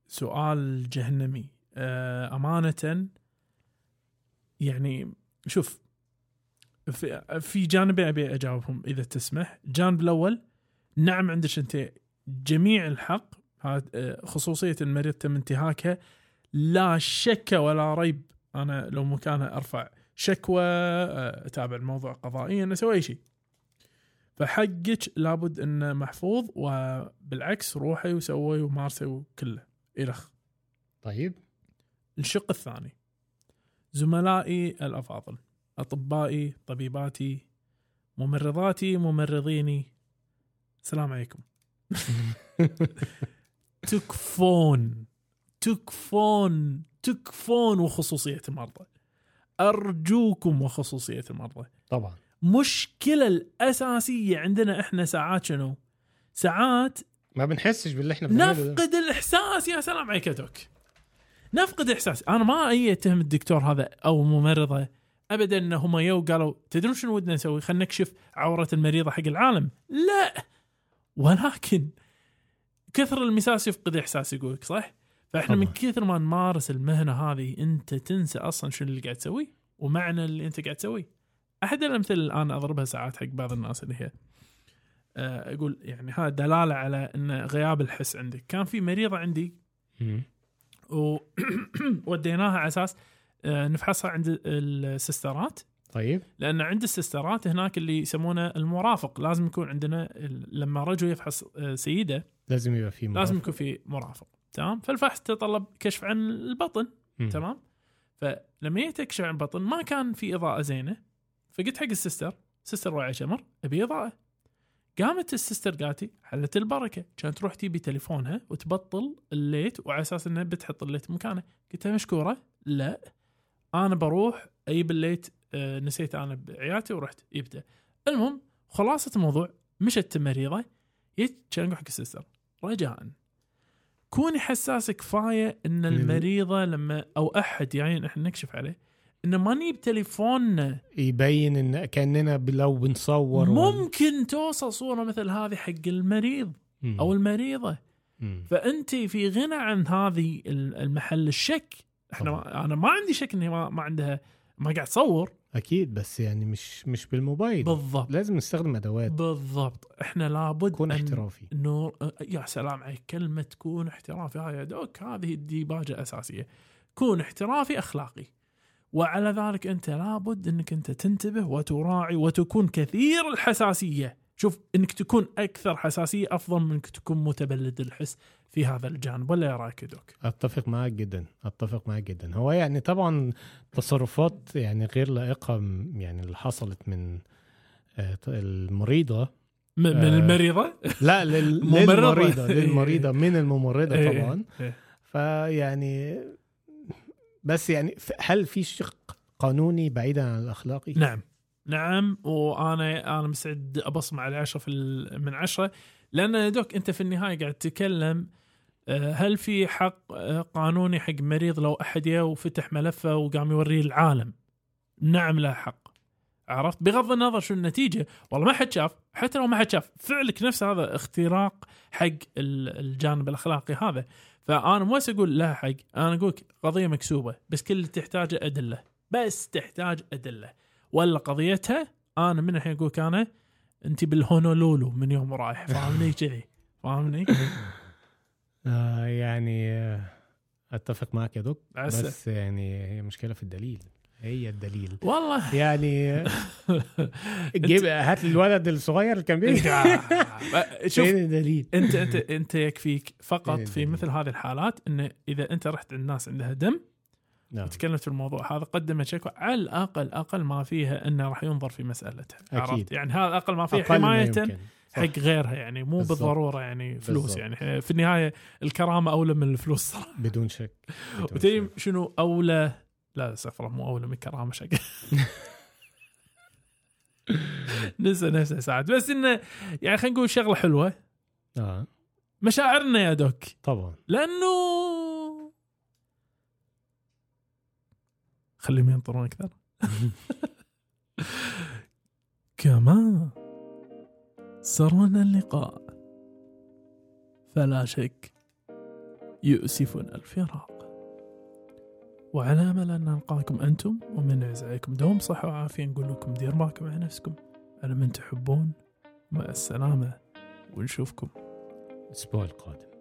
سؤال جهنمي. آه، أمانة يعني شوف في, في جانبين أبي أجاوبهم إذا تسمح. الجانب الأول نعم عندك أنت جميع الحق آه، خصوصية المريض تم انتهاكها لا شك ولا ريب. أنا لو مكانها أرفع شكوى آه، أتابع الموضوع قضائيا أسوي أي شيء. فحقك لابد أنه محفوظ وبالعكس روحي وسوي ومارسي وكله. الخ طيب. الشق الثاني. زملائي الأفاضل أطبائي طبيباتي ممرضاتي ممرضيني. السلام عليكم. تكفون تكفون تكفون وخصوصية المرضى. أرجوكم وخصوصية المرضى. طبعا. مشكلة الأساسية عندنا إحنا ساعات شنو؟ ساعات ما بنحسش باللي ده. نفقد الإحساس يا سلام عليك دوك. نفقد إحساس. أنا ما أي أتهم الدكتور هذا أو ممرضة أبدا إن هم يو قالوا تدرون شنو ودنا نسوي؟ خلينا نكشف عورة المريضة حق العالم. لا! ولكن كثر المساس يفقد إحساس يقولك صح؟ فإحنا من طبعاً. كثر ما نمارس المهنة هذه أنت تنسى أصلا شنو اللي قاعد تسوي ومعنى اللي أنت قاعد تسويه أحد الأمثلة اللي أنا أضربها ساعات حق بعض الناس اللي هي آه، أقول يعني هذا دلالة على إن غياب الحس عندك كان في مريضه عندي مم. ووديناها على أساس آه، نفحصها عند السسترات طيب. لأن عند السسترات هناك اللي يسمونه المرافق لازم يكون عندنا لما رجل يفحص آه، سيدة لازم يبقى في لازم مرافق. يكون في مرافق تمام؟ فالفحص تطلب كشف عن البطن مم. تمام؟ فلما جيت اكشف عن البطن ما كان في إضاءة زينة فقلت حق ال sister sister وعي شمر أبي إضاءة. قامت ال sister قالت لي حلت البركة كانت تروح تجيبي تليفونها وتبطل ال light وعلى أساس إنها بتحط ال light مكانه. قلت لها مشكورة؟ لا أنا بروح أجيب ال light آه، نسيت أنا بعيادتي ورحت جبته المهم خلاصة الموضوع مشت المريضه جيت كان حق ال sister رجاء. كوني حساسه كفايه إن المريضة لما أو أحد يعني إحنا نكشف عليه انه ما نجيب تليفوننا يبين إن كأننا لو بنصور ممكن توصل صورة مثل هذه حق المريض مم. أو المريضة. مم. فأنت في غنى عن هذه ال- المحل الشك. إحنا ما أنا ما عندي شك انها ما, ما عندها ما قاعد تصور. أكيد بس يعني مش مش بالموبايل. بالضبط. لازم نستخدم أدوات. بالضبط. إحنا لابد تكون احترافي. نور يا سلام عليك كلمة تكون احترافي هاي دوك هذه الديباجة أساسية. كون احترافي أخلاقي. وعلى ذلك أنت لابد أنك أنت تنتبه وتراعي وتكون كثير الحساسية. شوف أنك تكون أكثر حساسية أفضل من أنك تكون متبلد الحس في هذا الجانب ولا يا رأيك يا دوك؟ أتفق معاك جدا أتفق معاك جدا. هو يعني طبعا تصرفات يعني غير لائقة يعني اللي حصلت من آه، المريضة. من آه، المريضة؟ لا لل-. للمريضة للمريضة من الممرضة إيه، طبعا. إيه. فيعني بس يعني هل في شق قانوني بعيدا عن الأخلاقي؟ نعم. نعم وأنا أنا مستعد ابصم على 10 في ال- من عشرة. لأن يا دوك أنت في النهاية قاعد تتكلم آه، هل في حق آه، قانوني حق مريض لو أحد جاء وفتح ملفه وقام يوريه العالم؟ نعم له حق. عرفت؟ بغض النظر شو النتيجة. والله ما حد شاف حتى لو ما حد شاف فعلك نفسه هذا اختراق حق ال- الجانب الأخلاقي هذا. فأنا مو أقول لها حق أنا أقول قضية مكسوبة بس كل اللي تحتاجه أدلة. بس تحتاج أدلة. ولا قضيتها أنا من الحين أقول لك أنا أنت بالهونولولو من يوم رايح فاهمني كذي فاهمني آه يعني آه، أتفق معك يا عسى. بس يعني هي مشكلة في الدليل هي الدليل والله يعني جيب هات الولد الصغير اللي كان بيجي شوف الدليل؟ انت انت انت يكفيك فقط في؟ مثل هذه الحالات انه إذا أنت رحت عند ناس عندها دم نعم وتكلمت في الموضوع هذا قدمت شكوى على الأقل أقل ما فيها إنه راح ينظر في مسألتها أكيد. عرفت؟ يعني هذا أقل ما فيه أقل ما حماية. صح. حق غيرها يعني مو بالضبط. بالضرورة يعني فلوس بالضبط. يعني في النهاية الكرامة أولى من الفلوس صراحة بدون شك وتدري شك. شنو أولى لا استغفر الله مو أولى من الكرامه شق ننسى نفسه ساعات بس إنه يعني خلينا نقول شغلة حلوة آه مشاعرنا يا دوك طبعا لأنه خليهم ينطرون أكثر. كما سرنا اللقاء. فلا شك يؤسفنا الفراق. وعلى امل ان نلقاكم أنتم ومن عليكم دوم صحة وعافية. نقول لكم دير بالكم على نفسكم. على من تحبون. مع السلامة. ونشوفكم. الأسبوع القادم.